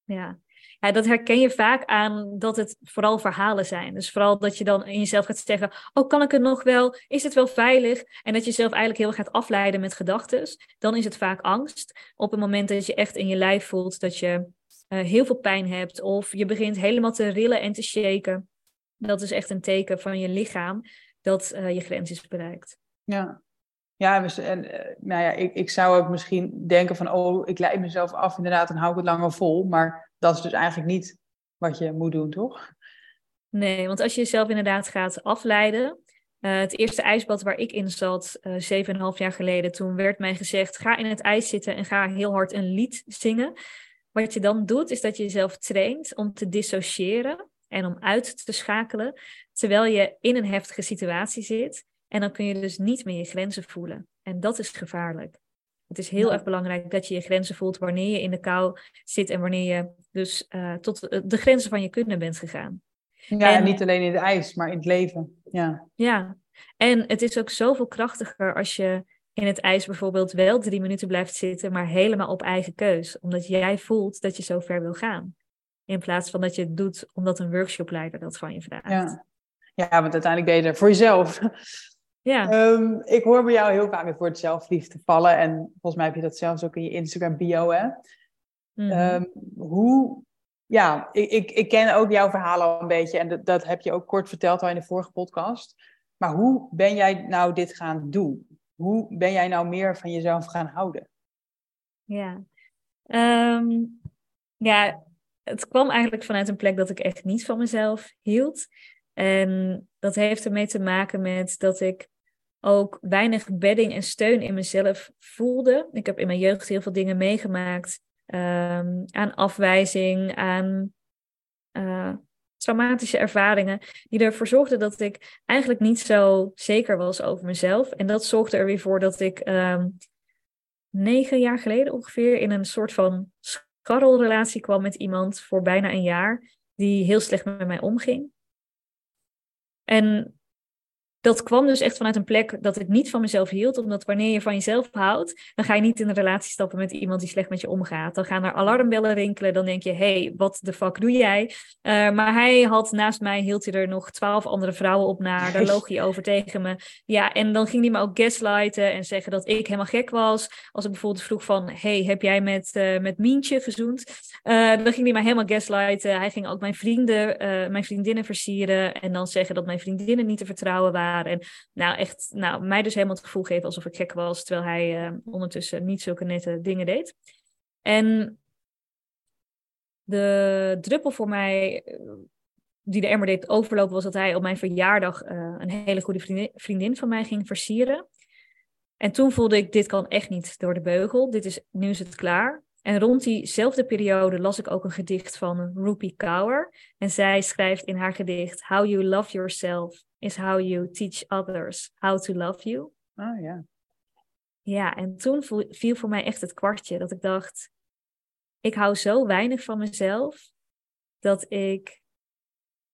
Speaker 2: Ja, ja, dat herken je vaak aan dat het vooral verhalen zijn. Dus vooral dat je dan in jezelf gaat zeggen: Oh, kan ik het nog wel? Is het wel veilig? En dat je jezelf eigenlijk heel gaat afleiden met gedachten. Dan is het vaak angst. Op het moment dat je echt in je lijf voelt dat je uh, heel veel pijn hebt, of je begint helemaal te rillen en te shaken. Dat is echt een teken van je lichaam dat uh, je grens is bereikt.
Speaker 1: Ja, ja, en, uh, nou ja, ik, ik zou ook misschien denken van, oh, ik leid mezelf af, inderdaad, dan hou ik het langer vol. Maar dat is dus eigenlijk niet wat je moet doen, toch?
Speaker 2: Nee, want als je jezelf inderdaad gaat afleiden. Uh, het eerste ijsbad waar ik in zat, uh, zeven en half jaar geleden, toen werd mij gezegd: ga in het ijs zitten en ga heel hard een lied zingen. Wat je dan doet, is dat je jezelf traint om te dissociëren en om uit te schakelen, terwijl je in een heftige situatie zit. En dan kun je dus niet meer je grenzen voelen. En dat is gevaarlijk. Het is heel erg belangrijk dat je je grenzen voelt wanneer je in de kou zit en wanneer je dus uh, tot de grenzen van je kunnen bent gegaan.
Speaker 1: Ja, en, niet alleen in het ijs, maar in het leven. Ja.
Speaker 2: ja, en het is ook zoveel krachtiger als je in het ijs bijvoorbeeld wel drie minuten blijft zitten, maar helemaal op eigen keus. Omdat jij voelt dat je zo ver wil gaan. In plaats van dat je het doet omdat een workshopleider dat van je vraagt.
Speaker 1: Ja, ja want uiteindelijk ben je er voor jezelf. Ja. Ehm, ik hoor bij jou heel vaak het woord zelfliefde vallen. En volgens mij heb je dat zelfs ook in je Instagram bio, hè? Mhm. Ehm, hoe... Ja, ik, ik, ik ken ook jouw verhaal al een beetje. En dat, dat heb je ook kort verteld al in de vorige podcast. Maar hoe ben jij nou dit gaan doen? Hoe ben jij nou meer van jezelf gaan houden?
Speaker 2: Ja, ehm, ja het kwam eigenlijk vanuit een plek dat ik echt niet van mezelf hield. En dat heeft ermee te maken met dat ik ook weinig bedding en steun in mezelf voelde. Ik heb in mijn jeugd heel veel dingen meegemaakt. Um, aan afwijzing, aan uh, traumatische ervaringen, die ervoor zorgden dat ik eigenlijk niet zo zeker was over mezelf. En dat zorgde er weer voor dat ik um, negen jaar geleden ongeveer in een soort van scharrelrelatie kwam met iemand voor bijna een jaar, die heel slecht met mij omging. En dat kwam dus echt vanuit een plek dat ik niet van mezelf hield. Omdat wanneer je van jezelf houdt, dan ga je niet in een relatie stappen met iemand die slecht met je omgaat. Dan gaan er alarmbellen rinkelen. Dan denk je, hey, wat de fuck doe jij? Uh, maar hij had naast mij, hield hij er nog twaalf andere vrouwen op naar. Daar loog hij over tegen me. Ja, en dan ging hij me ook gaslighten en zeggen dat ik helemaal gek was. Als ik bijvoorbeeld vroeg van, hey, heb jij met, uh, met Mientje gezoend? Uh, dan ging hij mij helemaal gaslighten. Hij ging ook mijn vrienden, mijn vriendinnen versieren. En dan zeggen dat mijn vriendinnen niet te vertrouwen waren. En nou, echt, nou, mij dus helemaal het gevoel geven alsof ik gek was, terwijl hij uh, ondertussen niet zulke nette dingen deed. En de druppel voor mij, eh, die de emmer deed overlopen, was dat hij op mijn verjaardag uh, een hele goede vriendin, vriendin van mij ging versieren. En toen voelde ik, dit kan echt niet door de beugel. Dit is, nu is het klaar. En rond diezelfde periode las ik ook een gedicht van Rupi Kaur. En zij schrijft in haar gedicht: How you love yourself is how you teach others how to love you.
Speaker 1: Oh ja.
Speaker 2: Ja, en toen viel voor mij echt het kwartje dat ik dacht: ik hou zo weinig van mezelf dat ik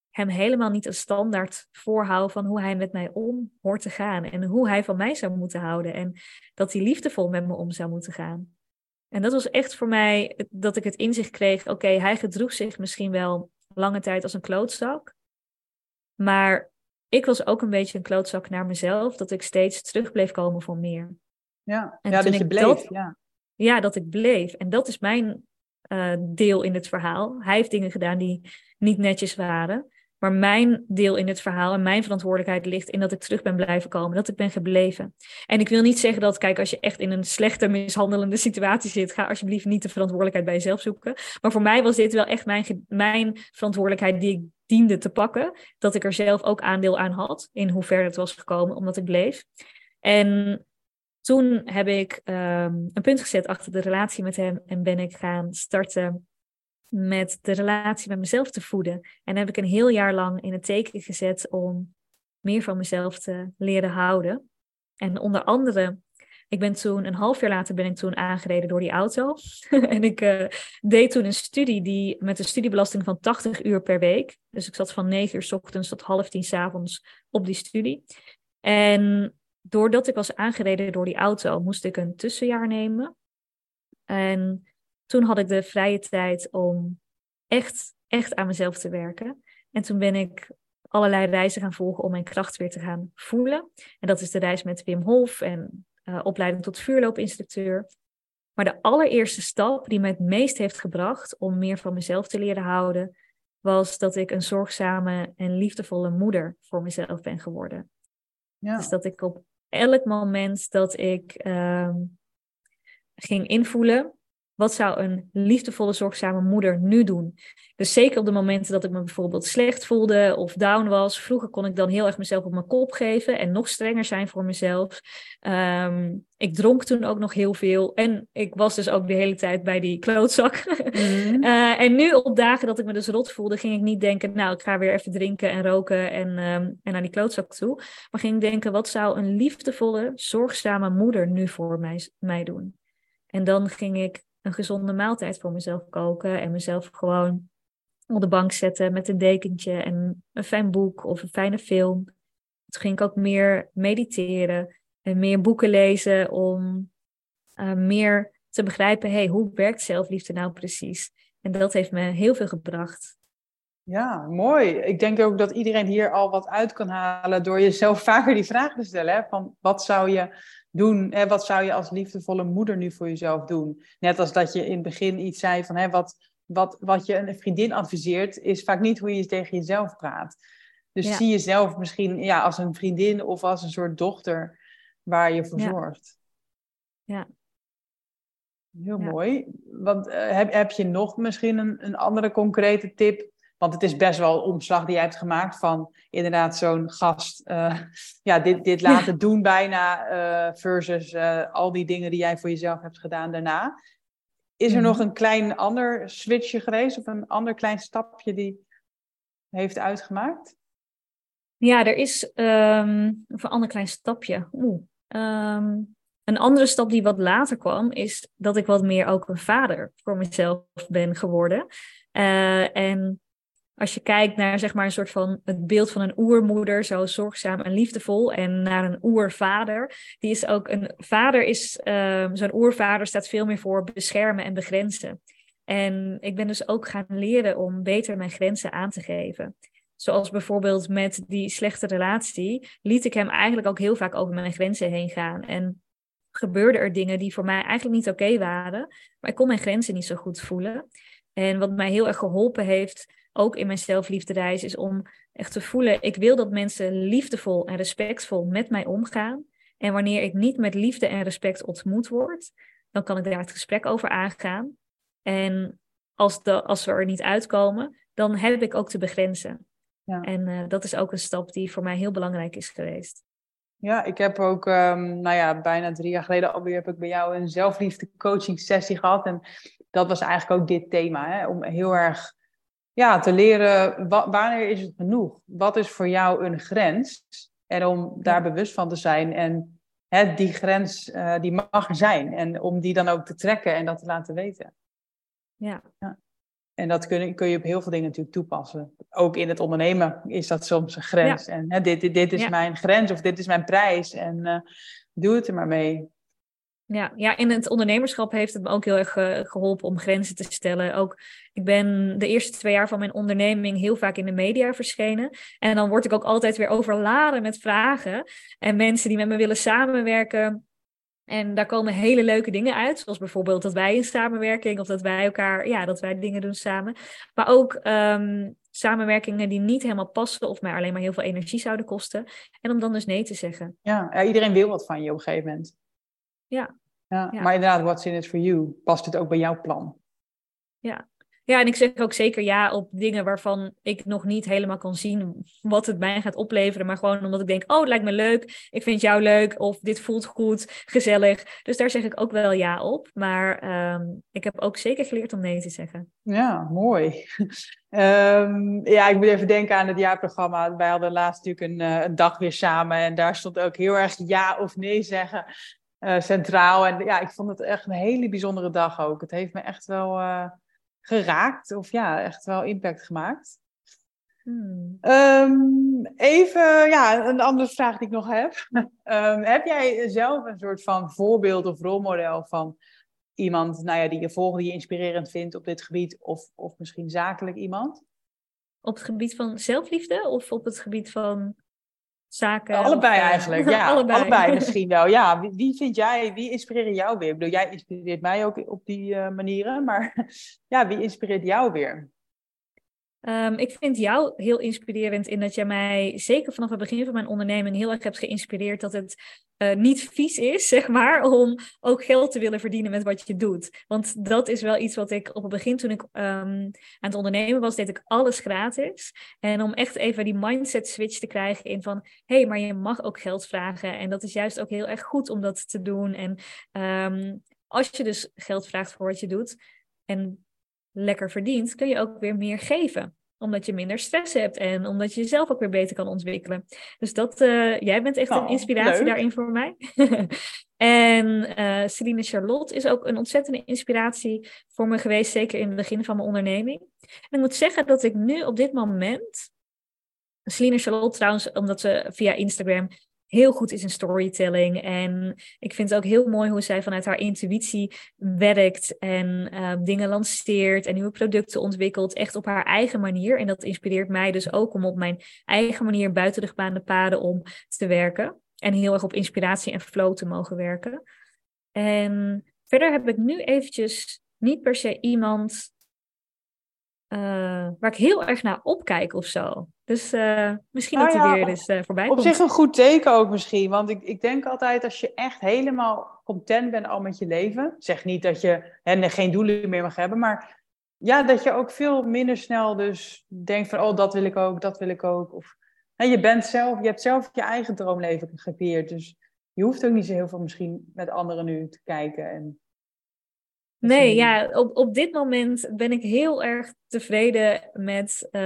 Speaker 2: hem helemaal niet een standaard voorhoud van hoe hij met mij om hoort te gaan en hoe hij van mij zou moeten houden en dat hij liefdevol met me om zou moeten gaan. En dat was echt voor mij dat ik het inzicht kreeg: oké, hij gedroeg zich misschien wel lange tijd als een klootzak, maar ik was ook een beetje een klootzak naar mezelf, dat ik steeds terug bleef komen voor meer.
Speaker 1: Ja, en ja dat je bleef. ja.
Speaker 2: ja, dat ik bleef. En dat is mijn eh, deel in het verhaal. Hij heeft dingen gedaan die niet netjes waren. Maar mijn deel in het verhaal en mijn verantwoordelijkheid ligt in dat ik terug ben blijven komen, dat ik ben gebleven. En ik wil niet zeggen dat, kijk, als je echt in een slechte, mishandelende situatie zit, ga alsjeblieft niet de verantwoordelijkheid bij jezelf zoeken. Maar voor mij was dit wel echt mijn, mijn verantwoordelijkheid die ik diende te pakken. Dat ik er zelf ook aandeel aan had in hoe ver het was gekomen, omdat ik bleef. En toen heb ik um, een punt gezet achter de relatie met hem en ben ik gaan starten met de relatie met mezelf te voeden. En heb ik een heel jaar lang in het teken gezet om meer van mezelf te leren houden. En onder andere, ik ben toen, een half jaar later ben ik toen aangereden door die auto. en ik uh, deed toen een studie die, met een studiebelasting van 80 uur per week. Dus ik zat van 9 uur s ochtends tot half tien s avonds op die studie. En doordat ik was aangereden door die auto, moest ik een tussenjaar nemen. En toen had ik de vrije tijd om echt, echt aan mezelf te werken. En toen ben ik allerlei reizen gaan volgen om mijn kracht weer te gaan voelen. En dat is de reis met Wim Hof en uh, opleiding tot vuurloopinstructeur. Maar de allereerste stap die me het meest heeft gebracht om meer van mezelf te leren houden, was dat ik een zorgzame en liefdevolle moeder voor mezelf ben geworden. Ja. Dus dat ik op elk moment dat ik uh, ging invoelen wat zou een liefdevolle, zorgzame moeder nu doen? Dus zeker op de momenten dat ik me bijvoorbeeld slecht voelde of down was. Vroeger kon ik dan heel erg mezelf op mijn kop geven en nog strenger zijn voor mezelf. Ehm, ik dronk toen ook nog heel veel. En ik was dus ook de hele tijd bij die klootzak. Mhm. Eh, en nu op dagen dat ik me dus rot voelde, ging ik niet denken, nou, ik ga weer even drinken en roken en, um, en naar die klootzak toe. Maar ging denken, wat zou een liefdevolle, zorgzame moeder nu voor mij, mij doen? En dan ging ik een gezonde maaltijd voor mezelf koken en mezelf gewoon op de bank zetten met een dekentje en een fijn boek of een fijne film. Toen ging ik ook meer mediteren en meer boeken lezen om uh, meer te begrijpen, hey, hoe werkt zelfliefde nou precies? En dat heeft me heel veel gebracht.
Speaker 1: Ja, mooi. Ik denk ook dat iedereen hier al wat uit kan halen door jezelf vaker die vraag te stellen. Hè? Van wat zou je doen? Hè, wat zou je als liefdevolle moeder nu voor jezelf doen? Net als dat je in het begin iets zei van hè, wat, wat, wat je een vriendin adviseert, is vaak niet hoe je tegen jezelf praat. Dus zie jezelf misschien ja, als een vriendin of als een soort dochter waar je voor zorgt.
Speaker 2: Ja.
Speaker 1: Heel mooi. Want uh, heb, heb je nog misschien een, een andere concrete tip want het is best wel een omslag die jij hebt gemaakt van inderdaad zo'n gast, uh, ja, dit, dit laten doen bijna, uh, versus uh, al die dingen die jij voor jezelf hebt gedaan daarna. Is er nog mhm. een klein ander switchje geweest of een ander klein stapje die heeft uitgemaakt?
Speaker 2: Ja, er is um, een ander klein stapje. Oeh. Um, een andere stap die wat later kwam, is dat ik wat meer ook een vader voor mezelf ben geworden. Uh, en als je kijkt naar zeg maar een soort van het beeld van een oermoeder, zo zorgzaam en liefdevol, en naar een oervader, die is ook een vader is, um, zo'n oervader staat veel meer voor beschermen en begrenzen. En ik ben dus ook gaan leren om beter mijn grenzen aan te geven. Zoals bijvoorbeeld met die slechte relatie, liet ik hem eigenlijk ook heel vaak over mijn grenzen heen gaan. En gebeurden er dingen die voor mij eigenlijk niet oké waren, maar ik kon mijn grenzen niet zo goed voelen. En wat mij heel erg geholpen heeft, ook in mijn zelfliefdereis, is om echt te voelen, ik wil dat mensen liefdevol en respectvol met mij omgaan. En wanneer ik niet met liefde en respect ontmoet word, dan kan ik daar het gesprek over aangaan. En als, de, als we er niet uitkomen, dan heb ik ook te begrenzen. Ja. En uh, dat is ook een stap die voor mij heel belangrijk is geweest.
Speaker 1: Ja, ik heb ook, um, nou ja, bijna drie jaar geleden alweer heb ik bij jou een zelfliefde coaching sessie gehad. En dat was eigenlijk ook dit thema, hè? om heel erg ja, te leren wanneer is het genoeg? Wat is voor jou een grens? En om daar bewust van te zijn en hè, die grens, uh, die mag er zijn. En om die dan ook te trekken en dat te laten weten.
Speaker 2: Ja. ja.
Speaker 1: En dat kun, kun je op heel veel dingen natuurlijk toepassen. Ook in het ondernemen is dat soms een grens. En hè, dit, dit, dit is mijn grens of dit is mijn prijs. En uh, doe het er maar mee.
Speaker 2: Ja, ja, in het ondernemerschap heeft het me ook heel erg geholpen om grenzen te stellen. Ook, ik ben de eerste twee jaar van mijn onderneming heel vaak in de media verschenen. En dan word ik ook altijd weer overladen met vragen. En mensen die met me willen samenwerken, En daar komen hele leuke dingen uit, zoals bijvoorbeeld dat wij in samenwerking of dat wij elkaar, ja, dat wij dingen doen samen. Maar ook ehm, samenwerkingen die niet helemaal passen of mij alleen maar heel veel energie zouden kosten. En om dan dus nee te zeggen.
Speaker 1: Ja iedereen wil wat van je op een gegeven moment.
Speaker 2: Ja.
Speaker 1: ja. Maar inderdaad, what's in it for you? Past het ook bij jouw plan?
Speaker 2: Ja. Ja, en ik zeg ook zeker ja op dingen waarvan ik nog niet helemaal kan zien wat het mij gaat opleveren. Maar gewoon omdat ik denk, oh, het lijkt me leuk. Ik vind jou leuk. Of dit voelt goed, gezellig. Dus daar zeg ik ook wel ja op. Maar ehm, ik heb ook zeker geleerd om nee te zeggen.
Speaker 1: Ja, mooi. Ehm, ja, ik moet even denken aan het jaarprogramma. Wij hadden laatst natuurlijk een, uh, een dag weer samen. En daar stond ook heel erg ja of nee zeggen uh, centraal. En ja, ik vond het echt een hele bijzondere dag ook. Het heeft me echt wel... Uh, geraakt of ja, echt wel impact gemaakt. Hmm. Ehm, even, ja, een andere vraag die ik nog heb. um, heb jij zelf een soort van voorbeeld of rolmodel van iemand nou ja, die je volgt, die je inspirerend vindt op dit gebied, of, of misschien zakelijk iemand?
Speaker 2: Op het gebied van zelfliefde of op het gebied van zaken?
Speaker 1: Allebei eh, eigenlijk, ja. allebei. misschien wel. Ja, wie, wie, vind jij, wie inspireert jou weer? Ik bedoel, jij inspireert mij ook op die uh, manieren, maar ja, wie inspireert jou weer?
Speaker 2: Um, ik vind jou heel inspirerend in dat jij mij, zeker vanaf het begin van mijn onderneming, heel erg hebt geïnspireerd dat het uh, niet vies is, zeg maar, om ook geld te willen verdienen met wat je doet. Want dat is wel iets wat ik op het begin, toen ik um, aan het ondernemen was, deed ik alles gratis. En om echt even die mindset switch te krijgen in van, hé, hey, maar je mag ook geld vragen. En dat is juist ook heel erg goed om dat te doen. En um, als je dus geld vraagt voor wat je doet en lekker verdient, kun je ook weer meer geven omdat je minder stress hebt en omdat je jezelf ook weer beter kan ontwikkelen. Dus dat, uh, jij bent echt een oh, inspiratie daarin voor mij. en uh, Celine Charlotte is ook een ontzettende inspiratie voor me geweest, zeker in het begin van mijn onderneming. En ik moet zeggen dat ik nu op dit moment, Celine Charlotte trouwens, omdat ze via Instagram heel goed is in storytelling. En ik vind het ook heel mooi hoe zij vanuit haar intuïtie werkt en uh, dingen lanceert en nieuwe producten ontwikkelt, echt op haar eigen manier. En dat inspireert mij dus ook om op mijn eigen manier buiten de gebaande paden om te werken. En heel erg op inspiratie en flow te mogen werken. En verder heb ik nu eventjes niet per se iemand uh, waar ik heel erg naar opkijk of zo. Dus uh, misschien nou dat hij weer eens uh, voorbij
Speaker 1: op
Speaker 2: komt.
Speaker 1: Op zich een goed teken ook misschien. Want ik, ik denk altijd als je echt helemaal content bent al met je leven. Zeg niet dat je hè, geen doelen meer mag hebben. Maar ja, dat je ook veel minder snel dus denkt van... Oh, dat wil ik ook, dat wil ik ook. Of, hè, je, bent zelf, je hebt zelf je eigen droomleven gecreëerd. Dus je hoeft ook niet zo heel veel misschien met anderen nu te kijken. En
Speaker 2: Nee, ja, op, op dit moment ben ik heel erg tevreden met uh,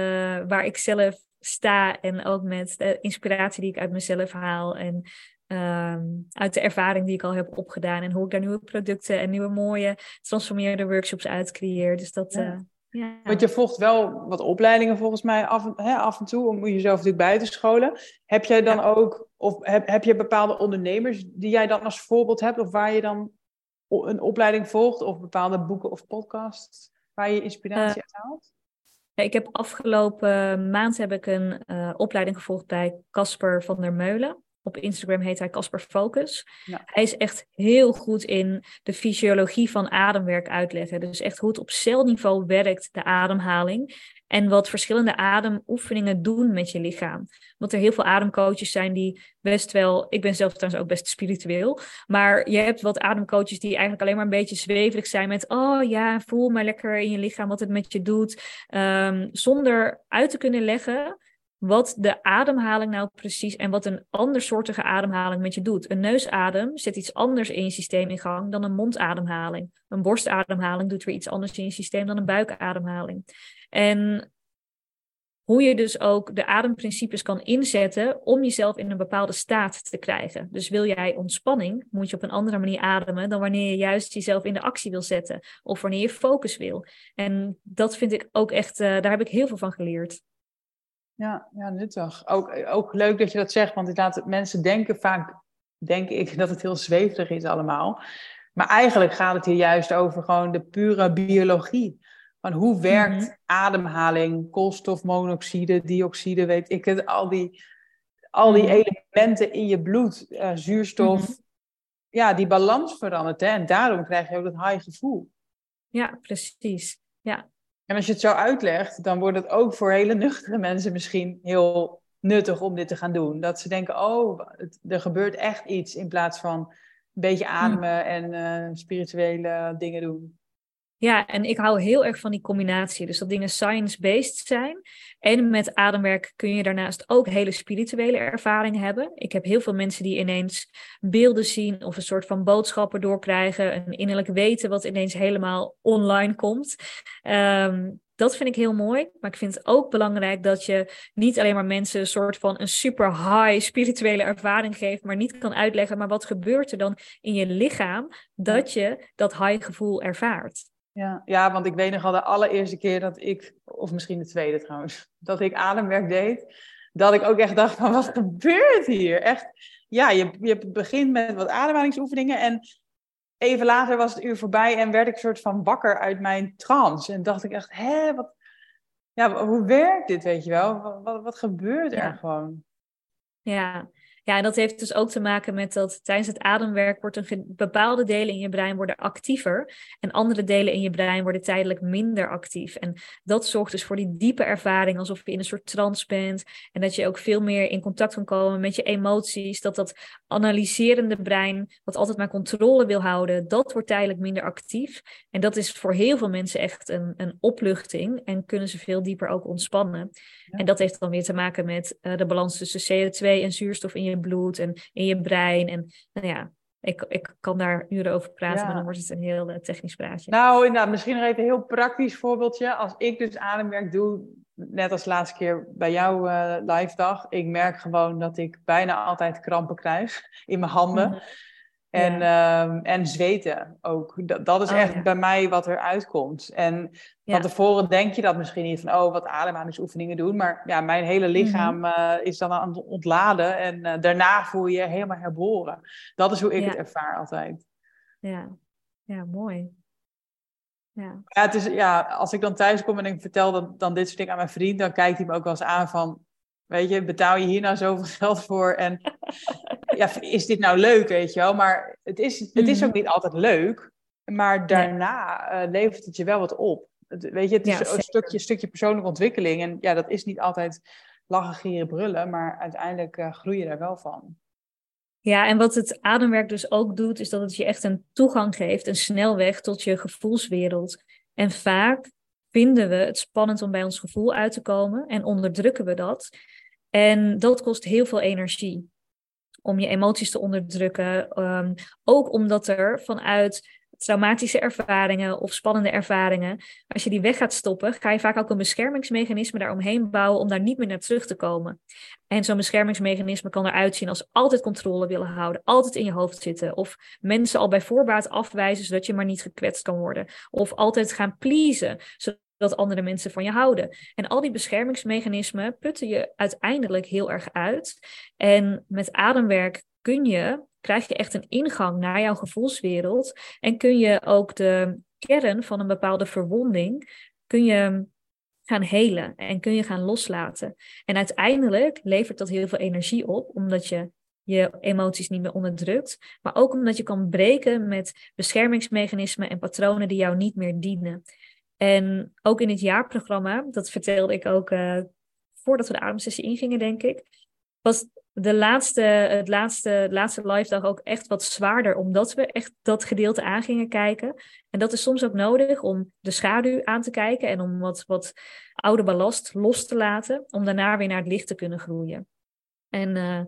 Speaker 2: waar ik zelf sta en ook met de inspiratie die ik uit mezelf haal en uh, uit de ervaring die ik al heb opgedaan en hoe ik daar nieuwe producten en nieuwe mooie transformerende workshops uit creëer. Dus dat. Ja. Uh, ja.
Speaker 1: Want je volgt wel wat opleidingen volgens mij af, hè, af en toe om jezelf natuurlijk bij te scholen. Heb jij dan ja. ook, of heb, heb je bepaalde ondernemers die jij dan als voorbeeld hebt, of waar je dan een opleiding volgt of bepaalde boeken of podcasts waar je inspiratie uh, uit haalt?
Speaker 2: Ik heb afgelopen maand heb ik een uh, opleiding gevolgd bij Casper van der Meulen. Op Instagram heet hij Casper Focus. Ja. Hij is echt heel goed in de fysiologie van ademwerk uitleggen. Dus echt hoe het op celniveau werkt, de ademhaling. En wat verschillende ademoefeningen doen met je lichaam. Want er heel veel ademcoaches zijn die best wel. Ik ben zelf trouwens ook best spiritueel. Maar je hebt wat ademcoaches die eigenlijk alleen maar een beetje zweverig zijn met. Oh ja, voel maar lekker in je lichaam wat het met je doet. Um, zonder uit te kunnen leggen wat de ademhaling nou precies en wat een andersoortige ademhaling met je doet. Een neusadem zet iets anders in je systeem in gang dan een mondademhaling. Een borstademhaling doet weer iets anders in je systeem dan een buikademhaling. En hoe je dus ook de ademprincipes kan inzetten om jezelf in een bepaalde staat te krijgen. Dus wil jij ontspanning, moet je op een andere manier ademen dan wanneer je juist jezelf in de actie wil zetten of wanneer je focus wil. En dat vind ik ook echt, uh, daar heb ik heel veel van geleerd.
Speaker 1: Ja, ja nuttig. Ook, ook leuk dat je dat zegt, want laat mensen denken vaak, denk ik, dat het heel zweverig is allemaal. Maar eigenlijk gaat het hier juist over gewoon de pure biologie. Van hoe werkt mm-hmm. ademhaling, koolstofmonoxide, dioxide, weet ik het, al die, al die mm-hmm. elementen in je bloed, uh, zuurstof. Mm-hmm. ja, die balans verandert. Hè? En daarom krijg je ook dat high gevoel.
Speaker 2: Ja, precies. Ja.
Speaker 1: En als je het zo uitlegt, dan wordt het ook voor hele nuchtere mensen misschien heel nuttig om dit te gaan doen. Dat ze denken, oh, het, er gebeurt echt iets in plaats van een beetje ademen en uh, spirituele dingen doen.
Speaker 2: Ja, en ik hou heel erg van die combinatie. Dus dat dingen science-based zijn. En met ademwerk kun je daarnaast ook hele spirituele ervaringen hebben. Ik heb heel veel mensen die ineens beelden zien of een soort van boodschappen doorkrijgen. Een innerlijk weten wat ineens helemaal online komt. Ehm, dat vind ik heel mooi. Maar ik vind het ook belangrijk dat je niet alleen maar mensen een soort van een super high spirituele ervaring geeft, maar niet kan uitleggen, maar wat gebeurt er dan in je lichaam dat je dat high gevoel ervaart.
Speaker 1: Ja, ja, want ik weet nog al de allereerste keer dat ik, of misschien de tweede trouwens, dat ik ademwerk deed, dat ik ook echt dacht van wat gebeurt hier? Echt, ja, je, je begint met wat ademhalingsoefeningen en even later was het uur voorbij en werd ik soort van wakker uit mijn trance. En dacht ik echt, hè, wat, ja, hoe werkt dit, weet je wel? Wat, wat, wat gebeurt er gewoon?
Speaker 2: Ja, ja, en dat heeft dus ook te maken met dat tijdens het ademwerk wordt een bepaalde delen in je brein worden actiever en andere delen in je brein worden tijdelijk minder actief. En dat zorgt dus voor die diepe ervaring, alsof je in een soort trance bent en dat je ook veel meer in contact kan komen met je emoties. Dat dat analyserende brein, wat altijd maar controle wil houden, dat wordt tijdelijk minder actief. En dat is voor heel veel mensen echt een, een opluchting en kunnen ze veel dieper ook ontspannen. En dat heeft dan weer te maken met uh, de balans tussen CO2 en zuurstof in je bloed en in je brein. En nou ja, ik, ik kan daar uren over praten, maar dan wordt het een heel uh, technisch praatje.
Speaker 1: Nou, inderdaad, misschien nog even een heel praktisch voorbeeldje. Als ik dus ademwerk doe, net als de laatste keer bij jouw uh, live dag, ik merk gewoon dat ik bijna altijd krampen krijg in mijn handen. Mhm. En, ehm, en zweten ook. Dat, dat is oh, echt bij mij wat er uitkomt. En van tevoren denk je dat misschien niet van, oh, wat ademhalingsoefeningen doen. Maar ja, mijn hele lichaam mhm. eh, is dan aan het ontladen. En uh, daarna voel je je helemaal herboren. Dat is hoe ik het ervaar altijd.
Speaker 2: Ja, ja mooi.
Speaker 1: Ja. Ja, het is, ja, als ik dan thuis kom en ik vertel dan, dan dit soort dingen aan mijn vriend, dan kijkt hij me ook wel eens aan van, weet je, betaal je hier nou zoveel geld voor? En ja, is dit nou leuk, weet je wel? Maar het is, het is ook mhm. niet altijd leuk. Maar daarna uh, levert het je wel wat op. weet je, het is een stukje, stukje persoonlijke ontwikkeling. En ja, dat is niet altijd lachen, gieren, brullen. Maar uiteindelijk uh, groei je daar wel van.
Speaker 2: Ja, en wat het ademwerk dus ook doet, is dat het je echt een toegang geeft, een snelweg tot je gevoelswereld. En vaak vinden we het spannend om bij ons gevoel uit te komen en onderdrukken we dat. En dat kost heel veel energie om je emoties te onderdrukken. Ehm, ook omdat er vanuit traumatische ervaringen of spannende ervaringen, als je die weg gaat stoppen, ga je vaak ook een beschermingsmechanisme daaromheen bouwen om daar niet meer naar terug te komen. En zo'n beschermingsmechanisme kan eruit zien als altijd controle willen houden, altijd in je hoofd zitten, of mensen al bij voorbaat afwijzen zodat je maar niet gekwetst kan worden, of altijd gaan pleasen, dat andere mensen van je houden. En al die beschermingsmechanismen putten je uiteindelijk heel erg uit. En met ademwerk kun je, krijg je echt een ingang naar jouw gevoelswereld. En kun je ook de kern van een bepaalde verwonding, kun je gaan helen en kun je gaan loslaten. En uiteindelijk levert dat heel veel energie op, omdat je je emoties niet meer onderdrukt, maar ook omdat je kan breken met beschermingsmechanismen en patronen die jou niet meer dienen. En ook in het jaarprogramma, dat vertelde ik ook uh, voordat we de ademsessie ingingen, denk ik, was de laatste, het laatste, laatste live dag ook echt wat zwaarder, omdat we echt dat gedeelte aan gingen kijken. En dat is soms ook nodig om de schaduw aan te kijken en om wat, wat oude ballast los te laten, om daarna weer naar het licht te kunnen groeien. En uh,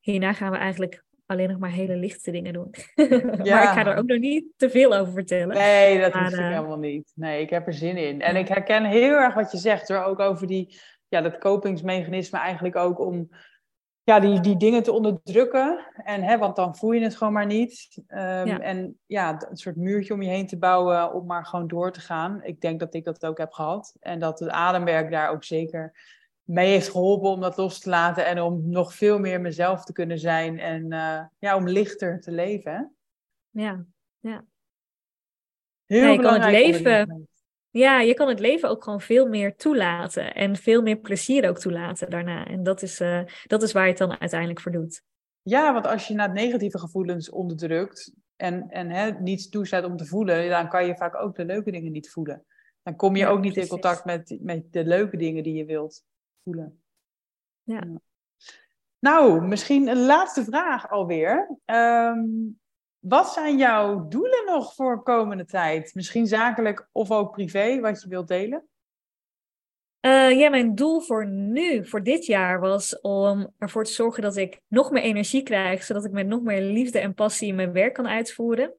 Speaker 2: hierna gaan we eigenlijk alleen nog maar hele lichte dingen doen. Ja. maar ik ga er ook nog niet te veel over vertellen.
Speaker 1: Nee, dat maar, hoeft uh... helemaal niet. Nee, ik heb er zin in. En ik herken heel erg wat je zegt hoor, ook over die, ja, dat kopingsmechanisme eigenlijk ook om ja, die, die dingen te onderdrukken. En, hè, want dan voel je het gewoon maar niet. Um, ja. En ja, een soort muurtje om je heen te bouwen om maar gewoon door te gaan. Ik denk dat ik dat ook heb gehad. En dat het ademwerk daar ook zeker mee heeft geholpen om dat los te laten en om nog veel meer mezelf te kunnen zijn en uh, ja, om lichter te leven.
Speaker 2: Ja, ja.
Speaker 1: Heel
Speaker 2: ja, je kan het leven. Ja, je kan het leven ook gewoon veel meer toelaten en veel meer plezier ook toelaten daarna. En dat is, uh, dat is waar je het dan uiteindelijk voor doet.
Speaker 1: Ja, want als je naar negatieve gevoelens onderdrukt en, en hè, niets toestaat om te voelen, dan kan je vaak ook de leuke dingen niet voelen. Dan kom je ook niet in contact met, met de leuke dingen die je wilt voelen.
Speaker 2: Ja.
Speaker 1: Nou, misschien een laatste vraag alweer. Um, wat zijn jouw doelen nog voor komende tijd? Misschien zakelijk of ook privé, wat je wilt delen?
Speaker 2: Uh, ja, mijn doel voor nu, voor dit jaar, was om ervoor te zorgen dat ik nog meer energie krijg, zodat ik met nog meer liefde en passie mijn werk kan uitvoeren.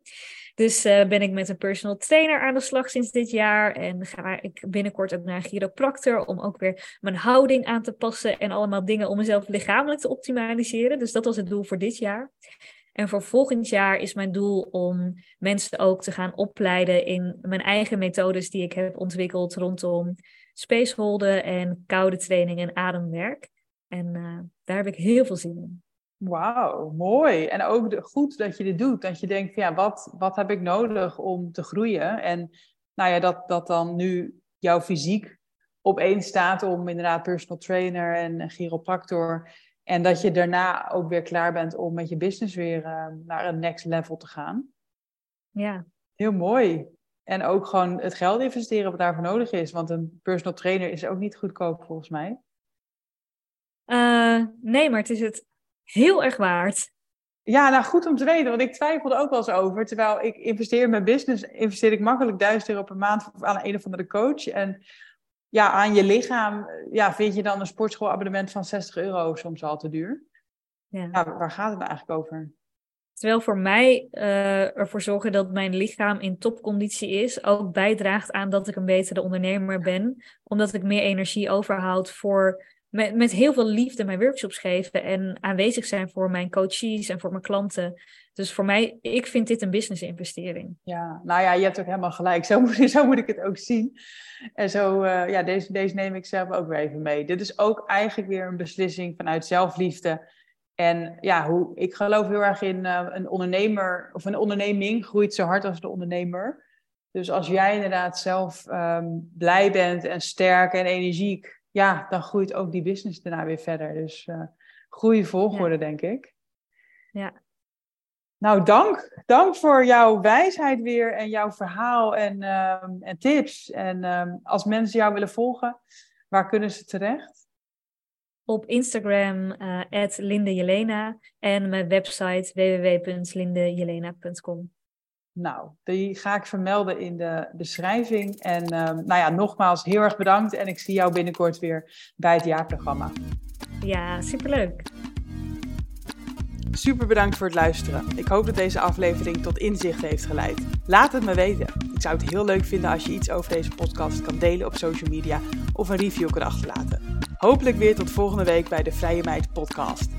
Speaker 2: Dus uh, ben ik met een personal trainer aan de slag sinds dit jaar. En ga ik binnenkort ook naar een chiropractor om ook weer mijn houding aan te passen. En allemaal dingen om mezelf lichamelijk te optimaliseren. Dus dat was het doel voor dit jaar. En voor volgend jaar is mijn doel om mensen ook te gaan opleiden in mijn eigen methodes die ik heb ontwikkeld rondom spaceholden en koude training en ademwerk. En uh, daar heb ik heel veel zin in.
Speaker 1: Wauw, mooi. En ook goed dat je dit doet. Dat je denkt, ja, wat, wat heb ik nodig om te groeien? En nou ja, dat, dat dan nu jouw fysiek op staat om inderdaad personal trainer en chiropractor. En dat je daarna ook weer klaar bent om met je business weer uh, naar een next level te gaan.
Speaker 2: Ja.
Speaker 1: Heel mooi. En ook gewoon het geld investeren wat daarvoor nodig is. Want een personal trainer is ook niet goedkoop volgens mij.
Speaker 2: Uh, nee, maar het is het heel erg waard.
Speaker 1: Ja, nou goed om te weten, want ik twijfelde ook wel eens over. Terwijl ik investeer in mijn business, investeer ik makkelijk 1000 euro per maand aan een of andere coach. En ja, aan je lichaam ja, vind je dan een sportschoolabonnement van 60 euro soms al te duur. Ja. waar gaat het nou eigenlijk over?
Speaker 2: Terwijl voor mij uh, ervoor zorgen dat mijn lichaam in topconditie is, ook bijdraagt aan dat ik een betere ondernemer ben. Omdat ik meer energie overhoud voor met, met heel veel liefde mijn workshops geven en aanwezig zijn voor mijn coaches en voor mijn klanten. Dus voor mij, ik vind dit een business investering.
Speaker 1: Ja, nou ja, je hebt ook helemaal gelijk. Zo moet, zo moet ik het ook zien. En zo, uh, ja, deze, deze neem ik zelf ook weer even mee. Dit is ook eigenlijk weer een beslissing vanuit zelfliefde. En ja, hoe, ik geloof heel erg in uh, een ondernemer of een onderneming groeit zo hard als de ondernemer. Dus als jij inderdaad zelf um, blij bent en sterk en energiek, ja, dan groeit ook die business daarna weer verder. Dus uh, goede volgorde, denk ik.
Speaker 2: Ja.
Speaker 1: Nou, dank. Dank voor jouw wijsheid weer en jouw verhaal en, um, en tips. En um, als mensen jou willen volgen, waar kunnen ze terecht?
Speaker 2: Op Instagram, uh, Jelena en mijn website www.lindejelena.com.
Speaker 1: Nou, die ga ik vermelden in de beschrijving. En um, nou ja, nogmaals heel erg bedankt. En ik zie jou binnenkort weer bij het jaarprogramma.
Speaker 2: Ja, superleuk.
Speaker 1: Super bedankt voor het luisteren. Ik hoop dat deze aflevering tot inzicht heeft geleid. Laat het me weten. Ik zou het heel leuk vinden als je iets over deze podcast kan delen op social media of een review kan achterlaten. Hopelijk weer tot volgende week bij de Vrije Meid podcast.